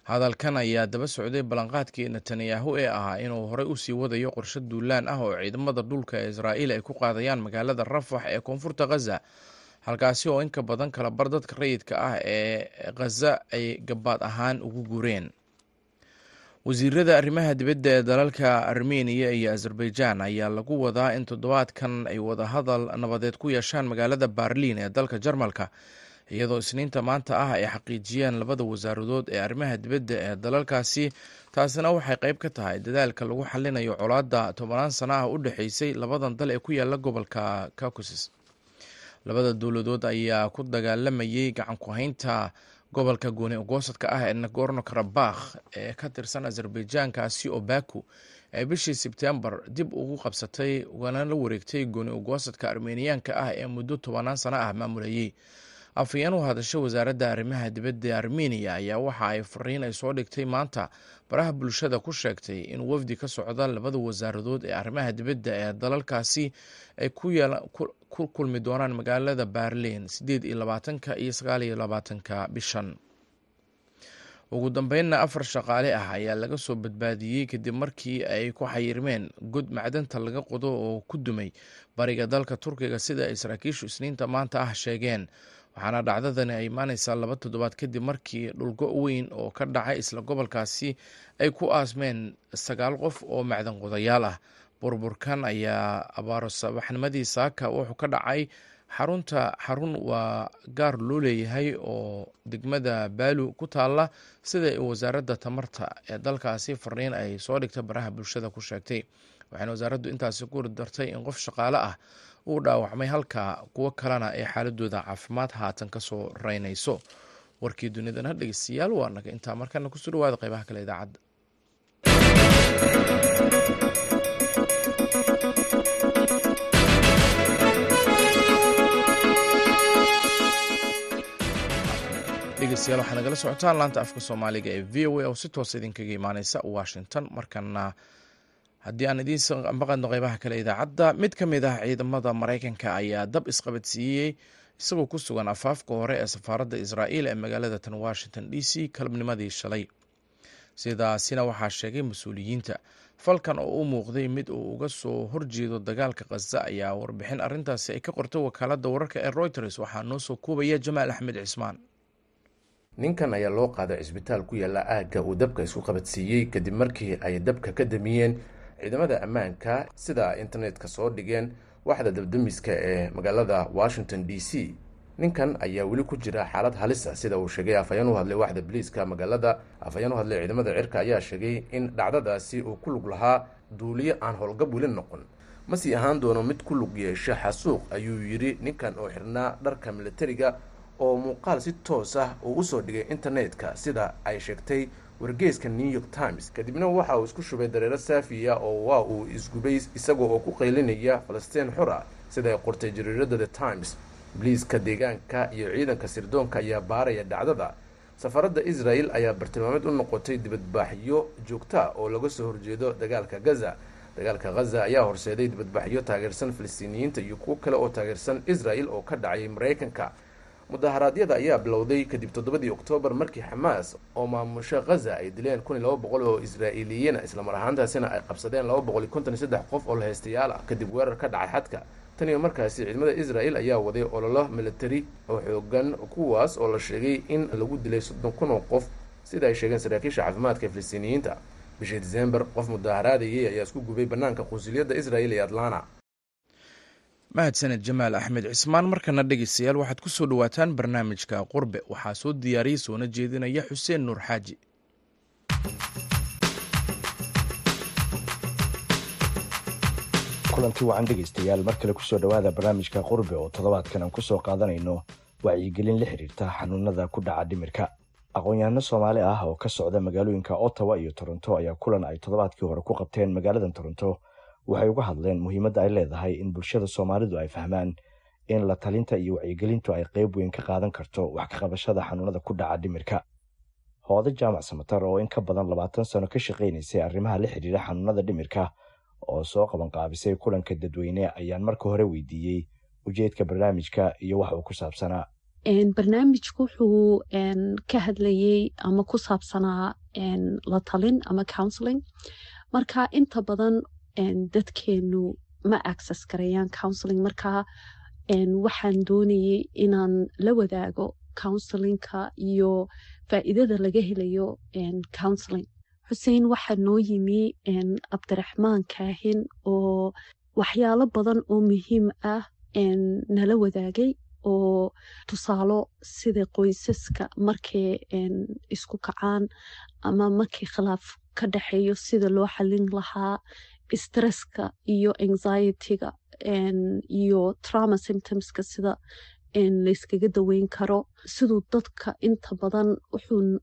hadalkan ayaa daba socday ballanqaadkii netanyahu ee ahaa inuu horey u sii wadayo qorshe duulaan ah oo ciidamada dhulka ee israa'iil ay ku qaadayaan magaalada rafax ee koonfurta khaza halkaasi oo inka badan kala bar dadka rayidka ah ee khaza ay gabaad ahaan ugu guureen wasiirada arrimaha dibadda ee dalalka armeniya iyo azerbaijan ayaa lagu wadaa in toddobaadkan ay wadahadal nabadeed ku yeeshaan magaalada barliin ee dalka jarmalka iyadoo isniinta maanta ah ay xaqiijiyeen labada wasaaradood ee arrimaha dibadda ee dalalkaasi. Taasina waxay qayb ka tahay dadaalka lagu xalinayo colaadda tobanaan sano ah u dhexeysay labadan dal ee ku yaalla gobolka caucasus. Labada dowladood ayaa ku dagaalamayay gacan ku-haynta gobolka gooni ogoosadka ah ee nagorno karabakh ee ka tirsan azerbaijan kaasi oo baku ee bishii sebtembar dib ugu qabsatay ugana la wareegtay gooni ogoosadka armeniyaanka ah ee muddo tobanaan sano ah maamulayey afhayeen u hadasha wasaaradda arrimaha dibadda armeniya ayaa waxa ay fariin ay soo dhigtay maanta baraha bulshada ku sheegtay in wafdi ka socda labada wasaaradood ee arrimaha dibadda ee dalalkaasi ay ku kulmi doonaan magaalada berlin sideed iyo labaatanka iyo sagaal iyo labaatanka bishan. Ugu dambeynna afar shaqaale ah ayaa laga soo badbaadiyey kadib markii ay ku xayirmeen god macdanta laga qodo oo ku dumay bariga dalka turkiga sida ay saraakiishu isniinta maanta ah sheegeen waxaana dhacdadani ay imaaneysaa laba toddobaad kadib markii dhulgo weyn oo ka dhacay isla gobolkaasi ay ku aasmeen sagaal qof oo macdan qodayaal ah. Burburkan ayaa abaaro sabaxnimadii saaka wuxuu ka dhacay. Xarunta xarun waa gaar loo leeyahay oo degmada baalu ku taalla sida wasaaradda tamarta ee dalkaasi fariin ay soo dhigta baraha bulshada ku sheegtay. Waxaana wasaaraddu intaasi ku dartay in qof shaqaale ah uu dhaawacmay halka kuwo kalena ay xaaladooda caafimaad haatan ka soo reynayso. Warkii dunidana dhegeystayaal waa naga intaa markana ku soo dhawaada qeybaha kale idaacadda dhegeystayaal waxaad nagala socotaan laanta afka soomaaliga ee v o a oo si toosa idinkaga imaaneysa washington markana haddii aan idiin maqadno qeybaha kale idaacadda mid ka mid ah ciidamada maraykanka ayaa dab isqabadsiiyey isagoo ku sugan afaafka hore ee safaaradda israa'iil ee magaalada tan washington d c kalabnimadii shalay. Sidaasina waxaa sheegay mas'uuliyiinta falkan oo u muuqday mid uu uga soo horjeedo dagaalka khaza ayaa warbixin arrintaasi ay ka qortay wakaaladda wararka ee reuters waxaa noo soo koobaya jamaal axmed cismaan. Ninkan ayaa loo qaaday cisbitaal ku yaalla aagga uu dabka isku qabadsiiyey kadib markii ay dabka ka damiyeen ciidamada ammaanka sida internetka soo dhigeen waxda dabdamiska ee magaalada washington d c. Ninkan ayaa weli ku jira xaalad halis ah sida uu sheegay afhayeen u hadlay waxda boliiska magaalada afhayeen u hadlay ciidamada cirka ayaa sheegay in dhacdadaasi uu ku lug lahaa duuliyo aan howlgab weli noqon. Ma sii ahaan doono mid ku lug yeesha xasuuq ayuu yidhi ninkan oo xirnaa dharka militariga oo muuqaal si toos ah uu u soo dhigay internetka sida ay sheegtay wargeyska new york times. Kadibna waxa uu isku shubay dareero saafiya oo waa uu isgubay isagoo oo ku qaylinaya falastiin ah sida ay qortay jariirada the times. Boliiska deegaanka iyo ciidanka sirdoonka ayaa baaraya dhacdada. Safaradda israel ayaa bartilmaameed u noqotay dibadbaaxyo joogta oo laga soo horjeedo dagaalka gaza. Dagaalka khaza ayaa horseeday dibadbaxyo taageersan falastiiniyiinta iyo kuwo kale oo taageersan israel oo ka dhacay maraykanka mudaharaadyada ayaa bilowday kadib toddobadii oktoobar markii xamaas oo maamusho khaza ay dileen kun laba boqol oo israa'iiliyiina islamar ahaantaasina ay qabsadeen laba boqol iyo konton iyo saddex qof oo la haystayaal ah. Kadib weerar ka dhacay xadka tan iyo markaasi ciidamada israel ayaa waday ololo militari oo xoogan kuwaas oo la sheegay in lagu dilay soddon kun oo qof. Sida ay sheegeen saraakiisha caafimaadka ee filistiiniyiinta bishii disembar qof mudaharaadayay ayaa isku gubay bannaanka qunsuliyadda israel ee atlanta mahadsaned jamaal axmed cismaan markana dhegeystayaal waxaad ku soo dhowaataan barnaamijka qurbe. Waxaa soo diyaariyey soona jeedinaya xuseen nuur xaaji. Kulanti wacan dhegaystayaal mar kale ku soo dhowaada barnaamijka qurbe oo toddobaadkan aan ku soo qaadanayno wacyigelin la xiriirta xanuunada ku dhaca dhimirka. Aqoon-yahano soomaali ah oo ka socda magaalooyinka ottawa iyo toronto ayaa kulan ay toddobaadkii hore ku qabteen magaaladan toronto waxay uga hadleen muhiimadda ay leedahay in bulshada soomaalidu ay fahmaan in la talinta iyo wacyigelintu ay qeyb weyn ka qaadan karto wax ka qabashada xanuunada ku dhaca dhimirka. Hoodo jaamac samatar oo in ka badan labaatan sano ka shaqaynaysay arrimaha la xidhiira xanuunada dhimirka oo soo qabanqaabisay kulanka dadweyne ayaan marka hore weydiiyey ujeedka barnaamijka iyo wax uu ku saabsanaa. Barnaamijku wuxuu ka hadlayey ama ku saabsanaa la talin ama counseling. Marka inta badan dadkeenu ma access garayaan counseling marka waxaan doonayey inaan la wadaago counselingka iyo faa'iidada laga helayo counseling. xuseen waxaa noo yimi cabdiraxmaan kaahin oo waxyaalo badan oo muhiim ah nala wadaagay oo tusaalo sida qoysaska markay isku kacaan ama markii khilaaf ka dhexeeyo sida loo xalin lahaa stresska iyo anxietyga iyo trauma symptomska sida layskaga daweyn karo. Siduu dadka inta badan wuxuu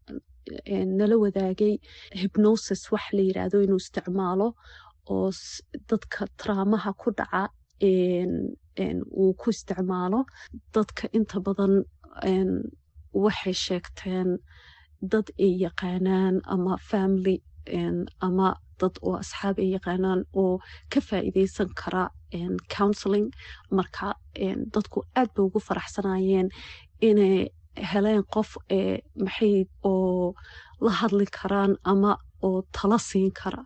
nala wadaagay hibnosis wax la yiraahdo inuu isticmaalo oo dadka traamaha ku dhaca uu ku isticmaalo. Dadka inta badan waxay sheegteen dad ay yaqaanaan ama family ama dad oo asxaab ay yaqaanaan oo ka faa'iideysan kara counseling. Marka dadku aad bay ugu faraxsanayeen inay heleen qof maxay oo la hadli karaan ama oo tala siin kara.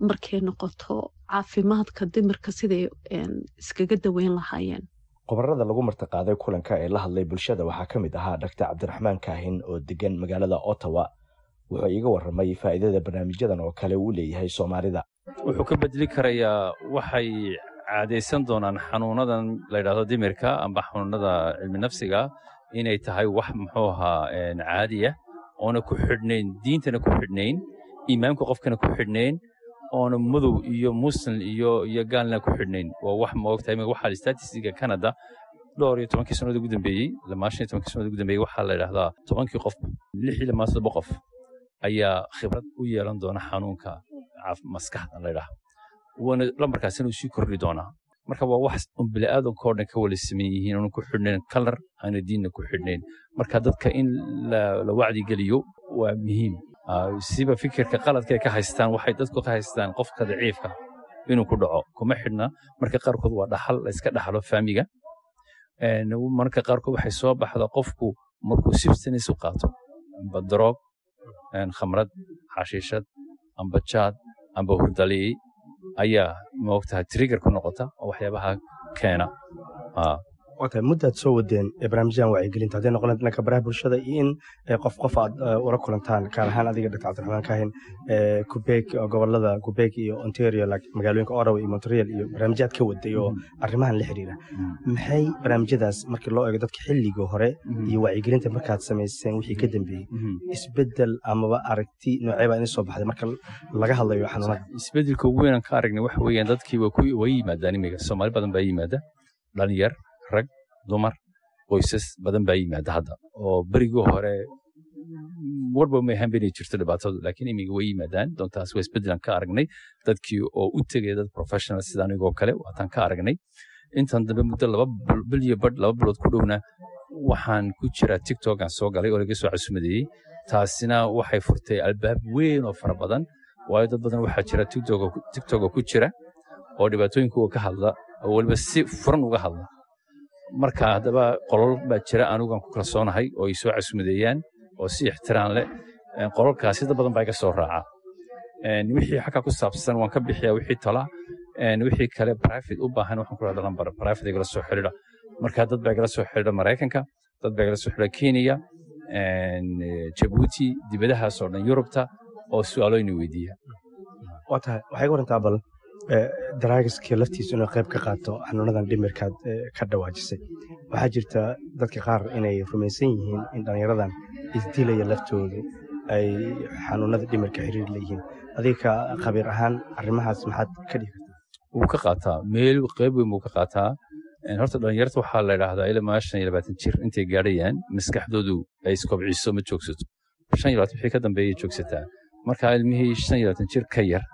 Markay noqoto caafimaadka dimirka siday iskaga daweyn lahaayeen. Qobarada lagu martiqaaday kulanka ee la hadlay bulshada waxaa ka mid ahaa dhaktar cabdiraxmaan kaahin oo degan magaalada ottawa wuxuu iiga warramay faa'iidada barnaamijyadan oo kale uu leeyahay soomaalida. Wuxuu ka bedeli karayaa waxay caadaysan doonaan xanuunadan layidhahdo dimirka amba xanuunada cilmi nafsiga inay tahay wax muxuu ahaa caadiya oona ku xidhnayn diintana ku xidhnayn iimaamka qofkana ku xidhnayn oona madow iyo muslim iyo iyo gaalna ku xidhnayn. Waa wax ma ogtahay waxaa statistiga canada dhowr iyo tobankii sannadood ugu dambeeyey lamaa shan iyo tobankii sannadood ugu dambeeyey waxaa la yidhahdaa tobankii qof lix iyo lamaa toddoba qof ayaa khibrad u yeelan doona xanuunka maskaxda la yidhaahdo waana lambarkaasina uu sii kordhi doonaa. Marka waa wax bini'aadanka oo dhan ka wala sameyn yihiin oona ku xidhnayn kalar aana diinna ku xidhnayn. Marka dadka in la wacdigeliyo waa muhiim. Siba fikirka qaladka ay ka haystaan waxay dadku ka haystaan qofka daciifka inuu ku dhaco. Kuma xidhna marka qaarkood waa dhaxal la dhaxlo faamiga. Marka qaarkood waxay soo baxda qofku markuu substance u qaato amba khamrad xashiishad amba jaad amba hurdaliyey ayaa maogtahay trigger ku noqota oo waxyaabaha keena wata muddaad soo wadeen barnaamijyadan wacyigelinta hadday noqon dhanka baraha bulshada iyo in qof qof aad ula kulantaan gaar ahaan adiga dr. Cabdiraxmaan kaahin qubeeg gobollada qubeeg iyo ontario magaalooyinka orawa iyo montreal iyo barnaamijyaad ka waday oo arrimahan la xiriira. Maxay barnaamijyadaas markii loo eego dadka xilligii hore iyo wacyigelinta markaad samayseen wixii ka dambeeyey? Isbedel amaba aragti noocee baa idin soo baxday marka laga hadlayo xanuunada isbeddelka ugu weyn aan ka aragnay waxa weeyaan dadkii way yimaadaan imiga soomaali badan baa yimaada dhalinyar rag dumar qoysas badan baa yimaada hadda oo berigii hore warba may inay jirto dhibaatadu laakiin imiga way yimaadaan. Doontaas waa isbedelan ka aragnay. Dadkii oo u tegaya dad professional sida anigoo kale waataan ka aragnay. Intan dambe muddo laba bil iyo laba bilood ku dhowna waxaan ku jiraa tiktok aan soo galay oo laga soo casumadeeyey taasina waxay furtay albaab weyn oo fara badan waayo dad badan waxaa jira tiktoka ku jira oo dhibaatooyinkooga ka hadla oo weliba si furan uga hadla marka haddaba qolol baa jira anigaan ku kalsoonahay oo ay soo casumadeeyaan oo si ixtiraan leh qololkaasi dad badan baa iga soo raaca. Wixii xagga ku saabsan waan ka bixiyaa wixii tala. Wixii kale private u baahan waxaan ku rahda lambar private igala soo xidhiidha marka dad baa igala soo xidhiidha maraykanka dad baa igala soo xidhiidha kenya jabuuti dibadahaasoo dhan yurubta oo su'aalooyina weydiiya. Waa tahay waxay ga warantaa bal daraagiskii laftiisu inuu qayb ka qaato xanuunadan dhimirkaad ka dhawaajisay. Waxaa jirta dadka qaar inay rumaysan yihiin in dhallinyaradan isdilaya laftoodu ay xanuunada dhimirka xiriir leeyihiin. Adiga khabiir ahaan arrimahaas maxaad ka dhigi kartaa? Wuu ka qaataa. Meel qayb weyn buu ka qaataa. Horta dhallinyarta waxaa la idhaahdaa ilaa shan iyo labaatan jir intay gaadhayaan maskaxdoodu ay iskobciso ma joogsato. Shan iyo labaatan wixii ka dambeeyay joogsataa. Marka ilmihii shan iyo labaatan jir ka yar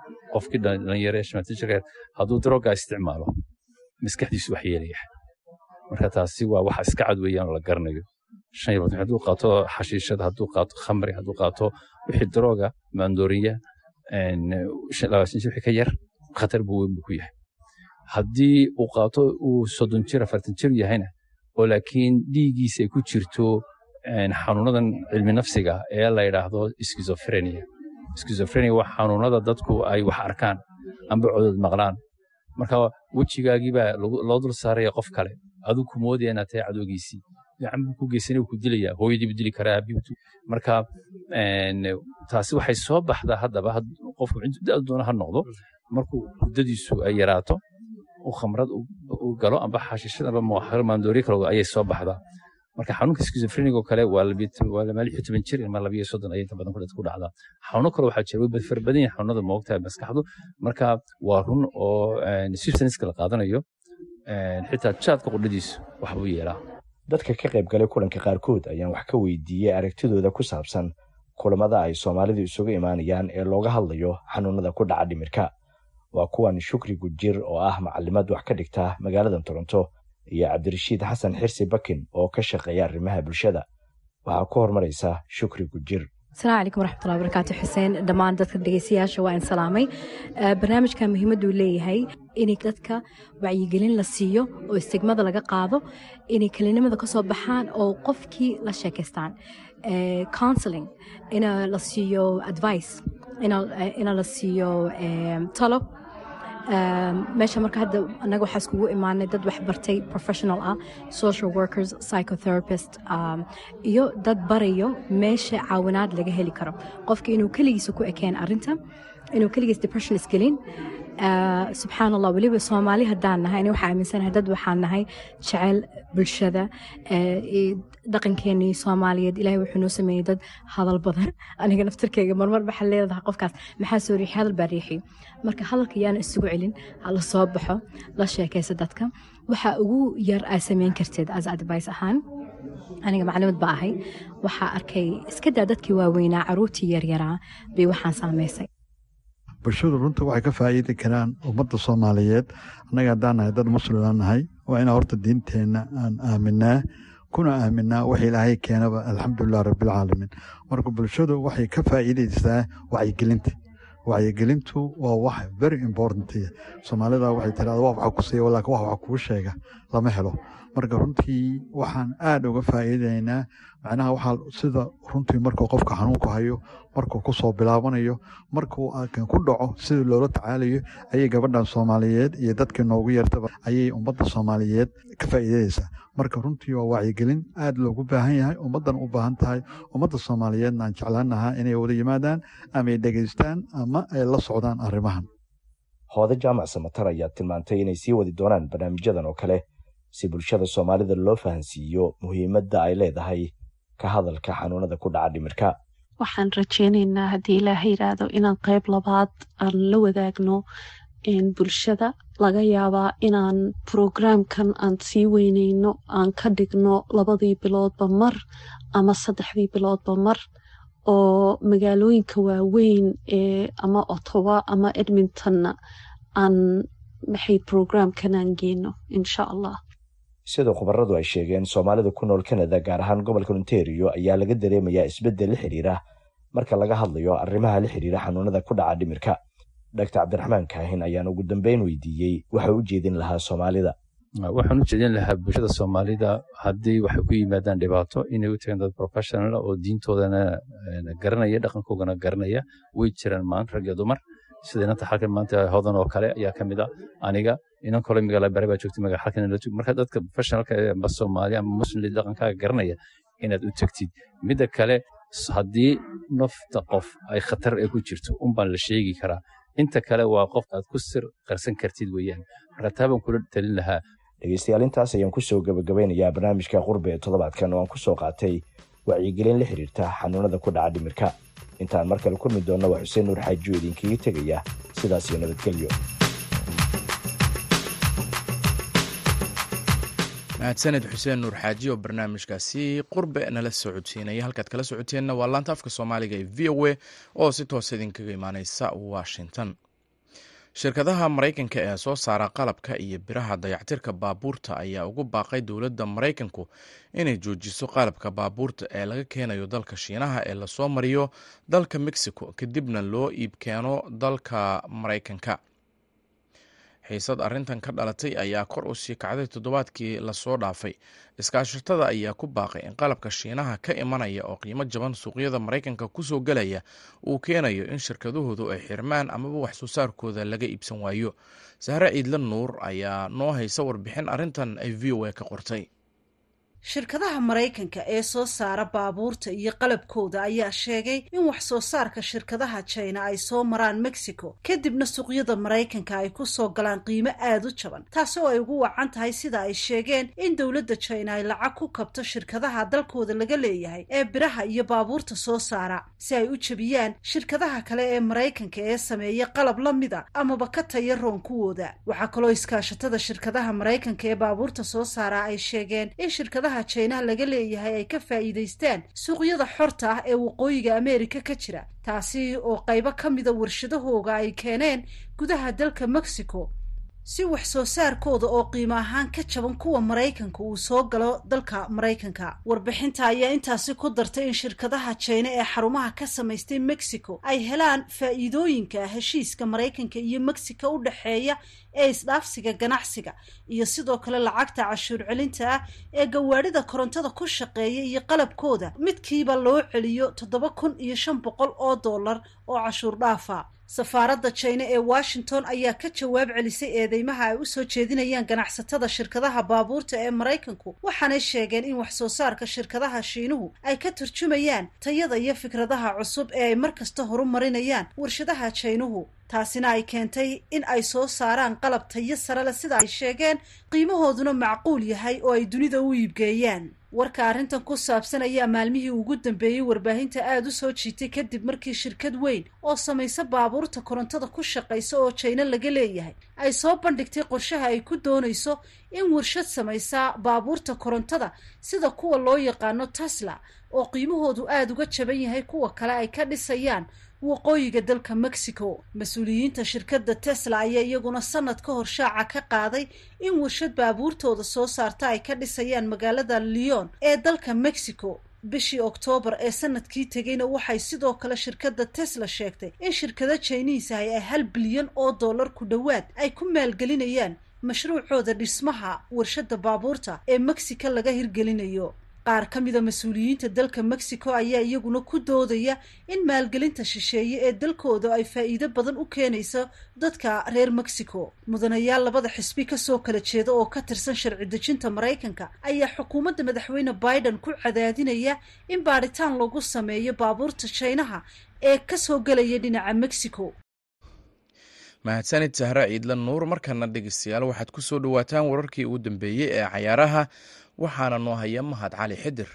jir ka yar hadduu droga isticmaalo maskaxdiisu wax yeelaya. Marka taasi waa waxa iska cad weeyaan oo la garanayo. Shan iyo labaatan hadduu qaato xashiishada hadduu qaato khamri hadduu qaato wixii droga maandooriya labaatan ka yar khatar buu weyn buu ku yahay. Haddii uu qaato uu soddon jir afartan jir yahayna oo laakiin dhiiggiisa ay ku jirto xanuunadan cilmi nafsiga ee la yidhaahdo skizofrenia skizofrenia waa xanuunada dadku ay wax arkaan amba codod maqlaan. Marka wejigaagii baa loo dul saaraya qof kale aduu ku moodaya inaad tahay cadowgiisii. Ku geysanay ku dilaya hooyadii buu dili karaa marka taasi waxay soo baxdaa haddaba qofku da doona ha noqdo. Markuu muddadiisu ay yaraato uu khamrad u galo amba xashiishad amba maandooriyo kale ayay soo baxdaa marka xanuunka skizofreniga oo kale waa kale waxaa jira way xanuunada moogtahay maskaxdu. Marka waa run oo substanska la qaadanayo xitaa jaadka qudhadiisu wax yeelaa. Dadka ka qayb galay kulanka qaarkood ayaan wax ka weydiiyey aragtidooda ku saabsan kulamada ay soomaalidu isugu imaanayaan ee looga hadlayo xanuunada ku dhaca dhimirka. Waa kuwan shukri gujir oo ah macalimad wax ka dhigta magaalada toronto iyo cabdirashiid xasan xirsi bakin oo ka shaqeeya arrimaha bulshada. Waxaa ku horumaraysa shukri gujir. Asalaamu calaykum waraxmatullahi wabarakaatu xuseen. Dhammaan dadka dhegeystayaasha waa in salaamay. Barnaamijka muhiimaduu leeyahay inay dadka wacyigelin la siiyo oo istigmada laga qaado inay kelinimada ka soo baxaan oo qofkii la sheekaystaan. Counseling ina la siiyo advice ina la siiyo talo meesha marka hadda anaga waxaa iskugu imaanay dad wax bartay professional ah social workers psychotherapist iyo dad barayo meesha caawinaad laga heli karo. Qofka inuu keligiisa ku ekeen arinta inuu keligiis depression isgelin subxaan allah weliba soomaali haddaan nahay ani waxaa aaminsanahay dad waxaan nahay jecel bulshada dhaqankeenii soomaaliyeed. Ilaahay wuxuu noo sameeyey dad hadal badan. Aniga naftirkeyga marmar waxaa leedahay qofkaas. Maxaa soo riixi hadal baa riixi marka hadalka yaana isugu celin hala soo baxo la sheekaysa dadka. Waxa ugu yar aa sameyn karteed as advice ahaan aniga maclimad ba ahay waxaa arkay iska daa dadkii waaweynaa caruurtii yaryaraa bay waxaan saameysay bulshadu runta waxay ka faa'iidi karaan ummadda soomaaliyeed. Annaga haddaan nahay dad muslimaan nahay waa inaan horta diinteenna aan aaminaa kuna aaminaa wax ilaahay keenaba alxamdulilah rabbilcaalamiin marka bulshadu waxay ka faa'iidaysaa wacyigelinta. Wacyigelintu waa wax very important. Soomaalida waxay tirahda wax waxa ku siiya laakiin wax waxa kuu sheega lama helo marka runtii waxaan aad uga faa'iidaynaa macnaha waxaa sida runtii markuu qofka xanuunku hayo markuu ku soo bilaabanayo markuu kan ku dhaco sida loola tacaalayo ayay gabadhan soomaaliyeed iyo dadkii noogu yartaba ayay ummadda soomaaliyeed ka faa'iidaysaa marka runtii waa wacyigelin aad loogu baahan yahay ummaddan u baahan tahay ummadda soomaaliyeedna aan jeclaanahaa inay wada yimaadaan ama ay dhegaystaan ama ay la socdaan arrimahan. Hoode jaamac samatar ayaa tilmaantay inay sii wadi doonaan barnaamijyadan oo kale si bulshada soomaalida loo fahansiiyo muhiimadda ay leedahay ka hadalka xanuunada ku dhaca dhimirka. Waxaan rajeynaynaa haddii ilaaha yidhaahdo inaan qayb labaad aan la wadaagno bulshada laga yaabaa inaan brograamkan aan sii weyneyno aan ka dhigno labadii biloodba mar ama saddexdii biloodba mar oo magaalooyinka waaweyn ee ama ottawa ama edmontonna aan maxay brograamkan aan geyno insha allah sida khubaradu ay sheegeen soomaalida ku nool kanada gaar ahaan gobolka ontario ayaa laga dareemayaa isbeddel la xidhiira marka laga hadlayo arrimaha la xidhiira xanuunada ku dhaca dhimirka. Dr cabdiraxmaan kaahin ayaan ugu dambeyn weydiiyey waxa u jeedin lahaa soomaalida. Waxaan u jeedin lahaa bulshada soomaalida haddii waxay ku yimaadaan dhibaato inay u tagaan dad professional oo diintoodana garanaya dhaqankoogana garanaya way jiraan maanta rag iyo dumar sida inanta xalkan maanta hodan oo kale ayaa ka mid a aniga inan kale magaala bare baa joogtay magaa xalkan la joog. Marka dadka professionalka amba soomaali ama muslim dhaqankaaga garanaya inaad u tegtid midda kale haddii nafta qof ay khatar ee ku jirto unbaan la sheegi karaa. Inta kale waa qof aad ku sir qarsan kartid weeyaan. Marka taa baan kula talin lahaa. Dhegeystayaal intaas ayaan ku soo gabagabeynayaa barnaamijka qurbe toddobaadkan oo aan ku soo qaatay wacyigelin la xiriirta xanuunada ku dhaca dhimirka intaan mar kale kulmi doonna waa xuseen nuur xaajiyo idinkaga tegaya sidaas iyo nabadgelyo mahadsaned xuseen nuur xaaji oo barnaamijkaasi qurbe nala socodsiinaya halkaad kala socoteenna waa laanta afka soomaaliga ee v o a oo si toosa idinkaga imaaneysa washington shirkadaha maraykanka ee soo saara qalabka iyo biraha dayactirka baabuurta ayaa ugu baaqay dowladda maraykanku inay joojiso qalabka baabuurta ee laga keenayo dalka shiinaha ee la soo mariyo dalka mexico kadibna loo iib keeno dalka maraykanka xiisad arrintan ka dhalatay ayaa kor u sii kacday toddobaadkii la soo dhaafay. Iskaashatada ayaa ku baaqay in qalabka shiinaha ka imanaya oo qiimo jaban suuqyada maraykanka ku soo gelaya uu keenayo in shirkadahoodu ay xirmaan amaba wax soo saarkooda laga iibsan waayo. Sahre ciidla nuur ayaa noo haysa warbixin arrintan ay v o a ka qortay shirkadaha maraykanka ee soo saara baabuurta iyo qalabkooda ayaa sheegay in wax soo saarka shirkadaha jina ay soo maraan mexico. Kadibna suuqyada maraykanka ay ku soo galaan qiimo aada u jaban taasi oo ay ugu wacan tahay sida ay sheegeen in dowladda jina ay lacag ku kabto shirkadaha dalkooda laga leeyahay ee biraha iyo baabuurta soo saara si ay u jebiyaan shirkadaha kale ee maraykanka ee sameeya qalab la mida amaba ka taya roon kuwooda waxaa kaloo iskaashatada shirkadaha maraykanka ee baabuurta soo saara ay sheegeen in shirkadaha jinaha laga leeyahay ay ka faa'iidaystaan suuqyada xorta ah ee waqooyiga ameerika ka jira taasi oo qaybo ka mida warshadahooga ay keeneen gudaha dalka mexico. Si wax soo saarkooda oo qiimo ahaan ka jaban kuwa maraykanka uu soo galo dalka maraykanka. Warbixinta ayaa intaasi ku dartay in shirkadaha jina ee xarumaha ka samaystay mexico ay helaan faa'iidooyinka heshiiska maraykanka iyo mexico u dhexeeya ee isdhaafsiga ganacsiga iyo sidoo kale lacagta cashuur celinta ah ee gawaadhida korontada ku shaqeeya iyo qalabkooda. Midkiiba loo celiyo toddoba kun iyo shan boqol oo dollar oo cashuur dhaafa safaaradda jina ee washington ayaa ka jawaab celisay eedeymaha ay u soo jeedinayaan ganacsatada shirkadaha baabuurta ee maraykanku waxaanay sheegeen in wax soo saarka shirkadaha shiinuhu ay ka turjumayaan tayada iyo fikradaha cusub ee ay mar kasta horumarinayaan warshadaha jaynuhu taasina ay keentay in ay soo saaraan qalab tayo sare leh sida ay sheegeen qiimahooduna macquul yahay oo ay dunida u iibgeeyaan. Warka arrintan ku saabsan ayaa maalmihii ugu dambeeyey warbaahinta aada u soo jiitay kadib markii shirkad weyn oo samaysa baabuurta korontada ku shaqaysa oo jayno laga leeyahay ay soo bandhigtay qorshaha ay ku doonayso in warshad samaysa baabuurta korontada sida kuwa loo yaqaano tesla oo qiimahoodu aada uga jaban yahay kuwa kale ay ka dhisayaan waqooyiga dalka mexico mas'uuliyiinta shirkadda tesla ayaa iyaguna sanad ka hor shaaca ka qaaday in warshad baabuurtooda soo saarta ay ka dhisayaan magaalada leon ee dalka mexico. Bishii oktoobar ee sannadkii tegeyna waxay sidoo kale shirkadda tesla sheegtay in shirkado jiniis ahi ay hal bilyan oo dollar ku dhowaad ay ku maalgelinayaan mashruucooda dhismaha warshadda baabuurta ee mexico laga hirgelinayo qaar ka mida mas'uuliyiinta dalka mexico ayaa iyaguna ku doodaya in maalgelinta shisheeye ee dalkooda ay faa'iido badan u keenayso dadka reer mexico. Mudanayaal labada xisbi ka soo kala jeeda oo ka tirsan sharci dejinta maraykanka ayaa xukuumadda madaxweyne biden ku cadaadinaya in baadhitaan lagu sameeyo baabuurta jaynaha ee ka soo gelaya dhinaca mexico. Mahadsanid sahre ciidla nuur markana dhegeystayaal waxaad ku soo dhowaataan wararkii ugu dambeeyey ee cayaaraha waxaana noo haya mahad cali xidir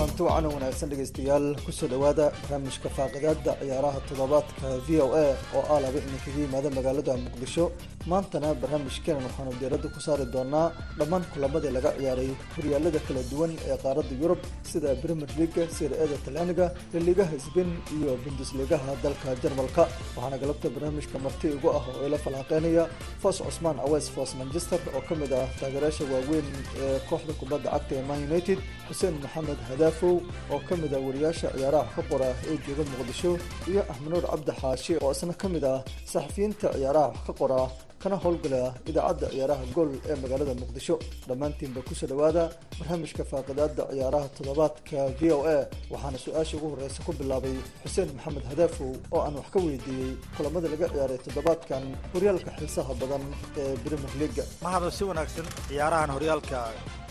kulanti wacan oo wanaagsan dhegaystayaal ku soo dhowaada barnaamijka faaqidaada ciyaaraha toddobaadka v o a oo ah laba idinkaga yimaada magaalada muqdisho. Maantana barnaamijkeenan waxaanu diiradda ku saari doonaa dhammaan kulamadii laga ciyaaray horyaalada kala duwan ee qaaradda yurub sida premier leaga sir-ada talyaaniga laligaha sbain iyo bundusligaha dalka jarmalka. Waxaana galabta barnaamijka marti igu ah oo ila falanqeynaya fos cusmaan aweys fos manchester oo ka mid ah taageerayaasha waaweyn ee kooxda kubadda cagta ee man united xuseen maxamed hadaafo hadafow oo ka mid ah wariyaasha ciyaaraha wax ka qora ee jooga muqdisho iyo axmenuur cabdi xaashi oo isna ka mid ah saxafiyiinta ciyaaraha wax ka qora kana howlgala idaacadda ciyaaraha gool ee magaalada muqdisho. Dhammaantiinba ku soo dhowaada barnaamijka faaqidaada ciyaaraha toddobaadka v o a waxaana su'aasha ugu horreysa ku bilaabay xuseen maxamed hadaafow oo aan wax ka weydiiyey kulamada laga ciyaaray toddobaadkan horyaalka xiisaha badan ee premier leaga mahado si wanaagsan ciyaarahan horyaalka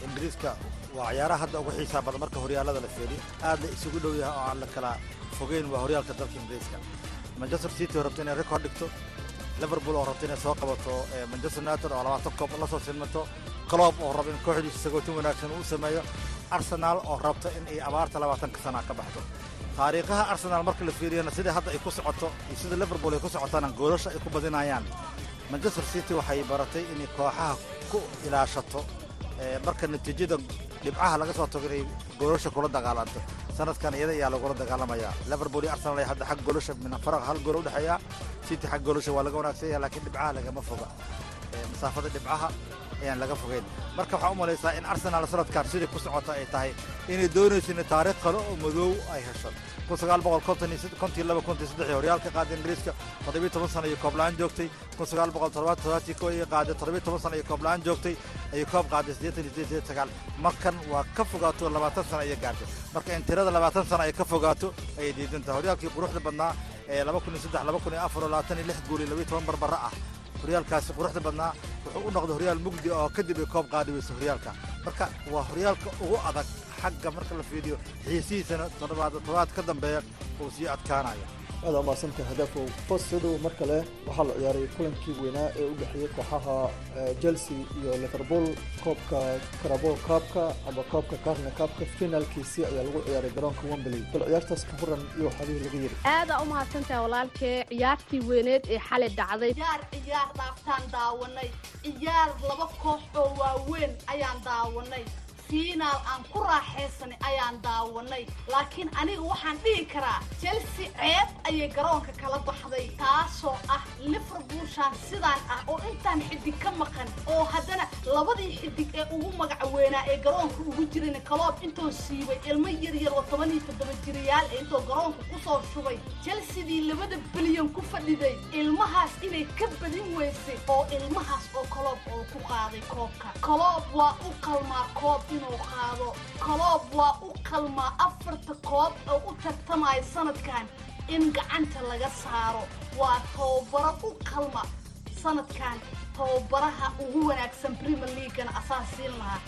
ingiriiska waa ciyaaraha hadda ugu xiisaha badan marka horyaalada la feeliyo aad la isugu dhow yahay oo aan la kala fogeyn waa horyaalka dalka ingiriiska. Manchester city oo rabta inay record dhigto. Liverpool oo rabta inay soo qabato. Manchester united oo labaatan koob la soo silmato. Clob oo raba in kooxdiisa sagootin wanaagsan uu sameeyo. Arsenal oo rabta in ay abaarta labaatanka sana ka baxdo. Taariikhaha arsenal marka la fiiriyana sidai hadda ay ku socoto iyo sida liverpool ay ku socotaana goolasha ay ku badinayaan. Manchester city waxay baratay inay kooxaha ku ilaashato marka natiijada dhibcaha laga soo tago inay goolasha kula dagaalanto. Sanadkan iyada ayaa lagula dagaalamaya. Liverpool iyo arsenal hadda xag goolasha min faraq hal gool u dhexeeya. City xag goolasha waa laga wanaagsan yahay laakiin dhibcaha lagama foga. Masaafada dhibcaha ayaan laga fogeyn. Marka waxaa u malaysaa in arsenal sanadkan sidai ku socota ay tahay inay doonayso in taariikh kale oo madow ay hesho. Horyaalka qaaday ingiriiska sano iyo koob la'aan joogtay. Ayay qaaday sano iyo koob la'aan joogtay ayay koob qaaday markan waa ka fogaato labaatan sano ayay gaartay marka in tirada labaatan sano ay ka fogaato ayay diidan tahay horyaalkii quruxda badnaa ee guul iyo barbara ah horyaalkaasi quruxda badnaa wuxuu u noqday horyaal mugdi oo kadib ay koob qaadi horyaalka. Marka waa horyaalka ugu adag xagga marka la fiiriyo xiisihiisana toddobaad ka dambeeya uu sii adkaanayo aad amaadsantahay hadaafow fosadow mar kale waxaa la ciyaaray kulankii weynaa ee u dhexeeyey kooxaha chelsea iyo liverpool. Koobka carabol kaabka ama koobka carna kaabka finaalkiisii ayaa lagu ciyaaray garoonka wembley. Bal ciyaartaas ka huran iyo waxaabihii laga yiri aadaa u mahadsantahay walaalkee ciyaartii weyneed ee xalay dhacday. Ciyaar ciyaar dhaaftaan daawanay. Ciyaar laba koox oo waaweyn ayaan daawanay fiinaal aan ku raaxaysanay ayaan daawanay. Laakiin aniga waxaan dhihi karaa chelsea ceeb ayay garoonka kala baxday taasoo ah liverpoolshaan sidaan ah oo intaan xidig ka maqan oo haddana labadii xidig ee ugu magaca weynaa ee garoonka ugu jiran kaloob intuu siibay ilmo yaryar oo toban iyo toddoba jirayaal ee intuu garoonka ku soo shubay. Chelseadii labada bilyan ku fadhiday ilmahaas inay ka badin weysay oo ilmahaas oo kaloob oo ku qaaday koobka. Kaloob waa u qalmaa koob inuu qaado kaloob waa u qalmaa afarta koob oo u tartamaya sanadkan in gacanta laga saaro. Waa tababaro u qalma sanadkan tababaraha ugu wanaagsan premier leaguana asaa siin lahaa.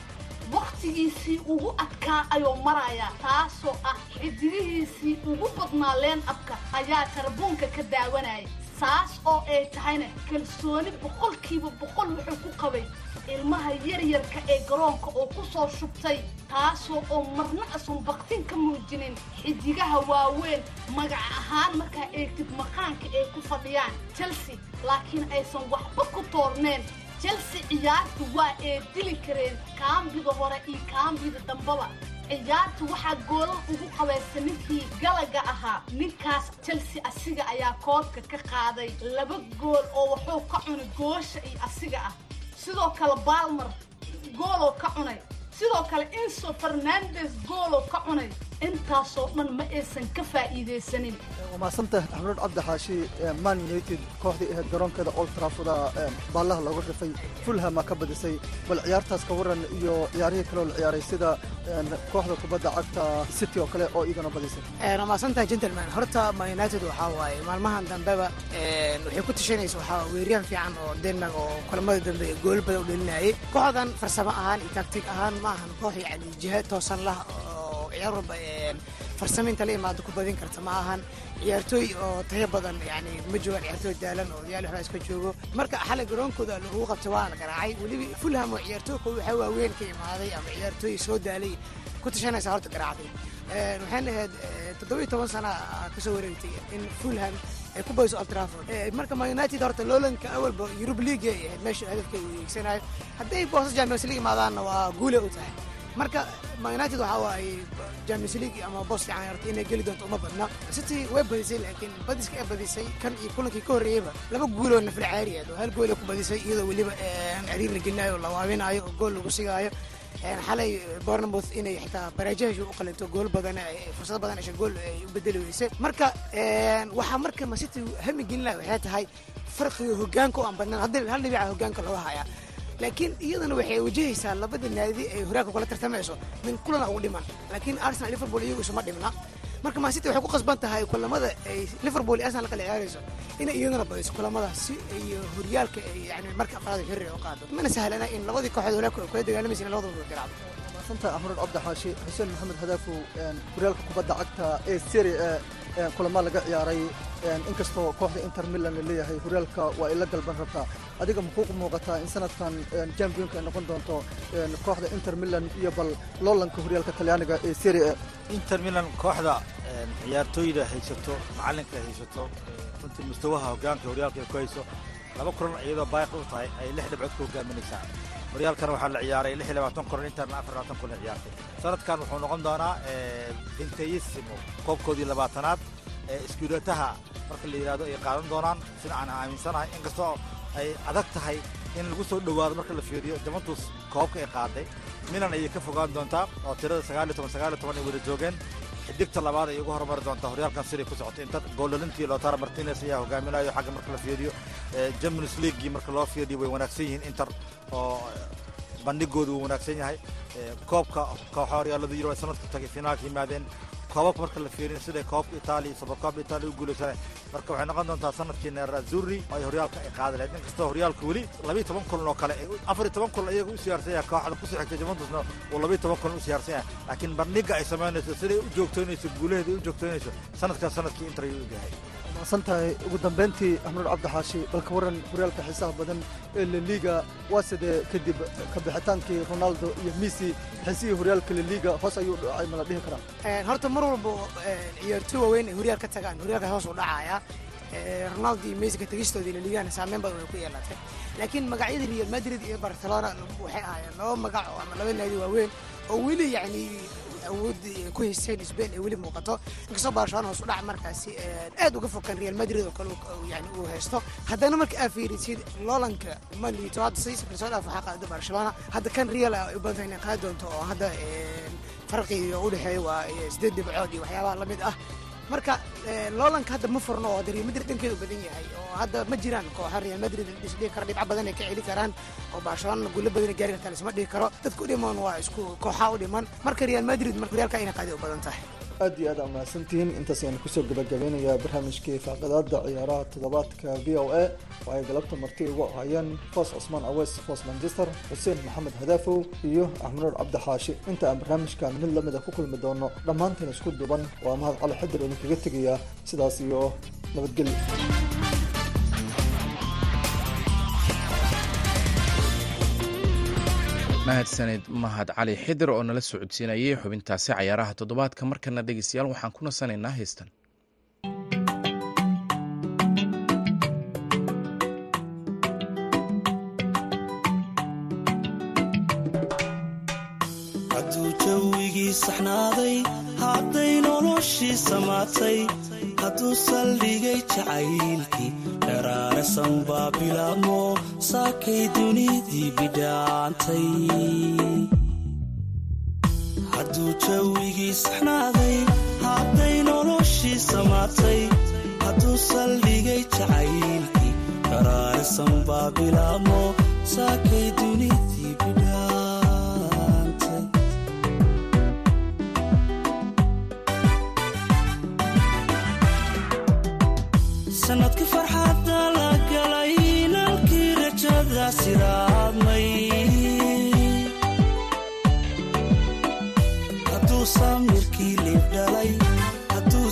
Wakhtigiisii ugu adkaa ayuu marayaa taasoo ah xidigihiisii ugu badnaa leen abka ayaa tarbuunka ka daawanaya saas oo ay tahayna kalsooni boqolkiiba boqol wuxuu ku qabay ilmaha yaryarka ee garoonka oo ku soo shubtay taasoo oo marna asan baktin ka muujinin xidigaha waaweyn. Magac ahaan markaa eegtid maqaanka ay ku fadhiyaan chelsea laakiin aysan waxba ku toorneen. Chelsea ciyaartu waa ay dili kareen kaambida hore iyo kaambida dambaba. Ciyaarta waxaa goolal ugu qabaysa ninkii galaga ahaa. Ninkaas chelsea asiga ayaa koobka ka qaaday laba gool oo wuxuu ka cunay goosha iyo asiga ah sidoo kale balmer gooloo ka cunay. Sidoo kale inso fernandes gooloo ka cunay intaasoo dhan ma aysan ka faa'iidaysanin. Waa mahadsantahay axmed cabdi xaashi man united kooxdii ahayd garoonkeeda old trafforda baallaha looga rifay fulhama ka badisay. Bal ciyaartaas ka waran iyo ciyaarihii kaleo la ciyaaray sida kooxda kubadda cagta city oo kale oo iyadana badisay. Waa mahadsantahay gentleman horta ma united waxaa waaye maalmahan dambeba waxay ku tashanaysa waxaa weeryahan fiican oo denmark oo kulamada dambe gool badan u dhelinayay kooxdan farsamo ahaan iyo taktig ahaan ma ahan koox yani jiha toosan lah ciyaar walba farsamaynta la imaado ku badin karta ma ahan. Ciyaartooy oo tayo badan yani ma joogaan ciyaartooy daalan oo odayaal waxbaa iska joogo. Marka xalay garoonkooda lagu qabtay waa la garaacay. Weliba fulham oo ciyaartooyka waxaa waaweyn ka imaaday ama ciyaartooy soo daalay. Ku tashanaysa horta garaacday. Waxaan ahayd toddoba iyo toban sana ka soo wareegtay in fulham ay ku bayso old trafford. Marka ma united horta loolanka awalba yurub league ay ahayd meesha hadafka uu eegsanayo hadday boosas champions league imaadaanna waa guule u tahay marka ma united waxaa waaye champions league ama boos fiican horta inay geli doonto uma badna. City way badisay laakiin badiska ay badisay kan iyo kulankii ka horreeyeyba laba guuloo nafla caari aad oo hal gool ay ku badisay iyadoo weliba ciriir la gelinayo la waabinayo oo gool lagu sigaayo. Xalay bournemouth inay xitaa bareejahashu u qalinto gool badan fursado badan hesha gool ay u bedeli weysay. Marka waxaa marka masiti hami gelina waxay tahay farqiga hogaanka oo aan badnaan. Hadda hal dhibica hogaanka looga hayaa laakiin iyadana waxay wajahaysaa labada naadi ay horaanka kula tartamayso. Min kulana ugu dhiman. Laakiin arsenal liverpool iyagu isuma dhimna marka mancity waxay ku qasban tahay kulamada ay liverpool iyo arsenal kala ciyaarayso. Inay iyadana badiso kulamada si iyo horyaalka ay yani marka afraad xirri u qaado. Mana sahlana in labadii kooxood horaanka kula dagaalamaysa in labadaba garaacdo maasanta axmed cabdi xaashi xuseen maxamed hadaafow horyaalka kubadda cagta ee serie e kulamaa laga ciyaaray inkastoo kooxda inter milan la leeyahay horyaalka waa ila galban rabtaa adiga muxuu muuqataa in sanadkan championka ay noqon doonto kooxda inter milan iyo bal loolanka horyaalka talyaaniga ee serie e inter milan kooxda ciyaartooyda haysato macalinka haysato runtii mustawaha hogaanka horyaalka ay ku hayso laba kulan iyadoo baayiq u tahay ay lix dhibcood ku hogaaminaysaa horyaalkana waxaa la ciyaaray lix iyo labaatan kulan interna afar labaatan kulan ciyaartay. Sanadkan wuxuu noqon doonaa vinteyissimo koobkoodii labaatanaad ee iskuulataha marka la yidhahdo ay qaadan doonaan sida aan aaminsanahay inkastoo ay adag tahay in lagu soo dhowaado marka la fiiriyo juventus koobka ay qaaday milan ayay ka fogaan doontaa oo tirada sagaal iyo toban sagaal iyo toban ay wada joogeen xidigta labaad ay ugu horumari doontaa horyaalkan siday ku socotay inta goolalintii lotara martinez ayaa hogaaminayo xagga marka la fiiriyo champions leaguegii marka loo fiiriyo way wanaagsan yihiin inter oo bandhigoodu wuu wanaagsan yahay. Koobka kooxa horyaalada yuro sanadka tagay finaalka yimaadeen koobabka marka la fiirin sida koobka itaaliya subarkoobka itaaliya u guulaysanay marka waxay noqon doontaa sannadkii nerazuri ay horyaalka ay qaadi lahayd inkastoo horyaalka weli labiyo toban kulan oo kale afar iyo toban kulan iyaga u siyaarsan yahay kooxda ku soo xigtay juventusna uu labiyo toban kulan u siyaarsan yahay. Laakiin bandhiga ay samaynayso siday u joogtoynayso guulaheeda ay u joogtoynayso sanadkan sannadkii inter ayuu u yahay maasan tahay ugu dambeyntii axmed cabdi xaashi balka waran horyaalka xiisaha badan ee laliga waa sidee kadib kabixitaankii ronaldo iyo messi xiisihii horyaalka laliga hoos ayuu dhacay ma la dhihi karaa? Horta mar walba ciyaartooy waaweyn ay horyaal ka tagaan horyaalka hoos u dhacaya. Ronaldo iyo messi ka tegistoodii laligana saameyn badan way ku yeelatay. Laakiin magacyada real madrid iyo barcelona waxay ahaayeen laba magac ama laba naadi waaweyn oo weli yacni awood ku haysteen spain ay weli muuqato. Inkastoo barcelona hoos u dhac markaasi aad uga fokan real madrid oo kale yani uu haysto. Haddana marka aa fiirisid loolanka ma liito hadda saysa kale soo dhaaf waxaa qaada barcelona. Hadda kan real ay u badan inay qaadi doonto oo hadda farqiga u dhexeeya waa sideed dhibcood iyo waxyaabaha la mid ah marka loolanka hadda ma furno oo hadda real madrid dhankeedu badan yahay oo hadda ma jiraan kooxa real madrid isdhihi karo dhibco badan ay ka celi karaan oo barcelona guulo badan gaari kartaa lisma dhihi karo. Dadka u dhiman waa isku kooxa u dhiman. Marka real madrid marka horyaalka inay qaadi u badan tahay aad iyo aad aa mahadsantihiin intaas ayaan ku soo gabagabeynayaa barnaamijkii faaqadaada ciyaaraha toddobaadka v o a oo ay galabta marti ugu ahayeen foos cusmaan aweys foos manchester xuseen maxamed hadaafow iyo axmeduur cabdi xaashi inta aan barnaamijkan mid lamida ku kulmi doono dhammaantiin isku duban waa mahad cali xidir idinkaga tegayaa. Sidaas iyo nabadgelyo mahadsanid mahad cali xidir oo nala socodsiinayay xubintaasi cayaaraha toddobaadka markana dhegeystayaal waxaan ku nasanaynaa heystan hadduu jawigii saxnaaday hadday noloshii samaatay hadduu saldhigay jacaylkii dharaare sanbaa bilaabmo saakay dunidii bidhaantay. Hadduu jawigii saxnaaday hadday noloshii samaatay hadduu saldhigay jacaylkii dharaare sanbaa bilaabmo saakay dunidii bidhaantay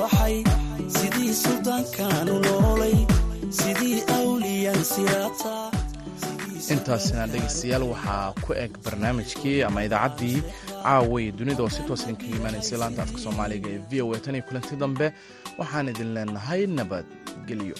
baxay sidii suldaankaanu noolay sidii awliyan siraataa intaasina dhegeystayaal waxaa ku eg barnaamijkii ama idaacaddii caaway dunida oo si toos idinkaga imaanaysay laanta afka soomaaliga ee v o a tan iyo kulanti dambe waxaan idin leenahay nabadgelyo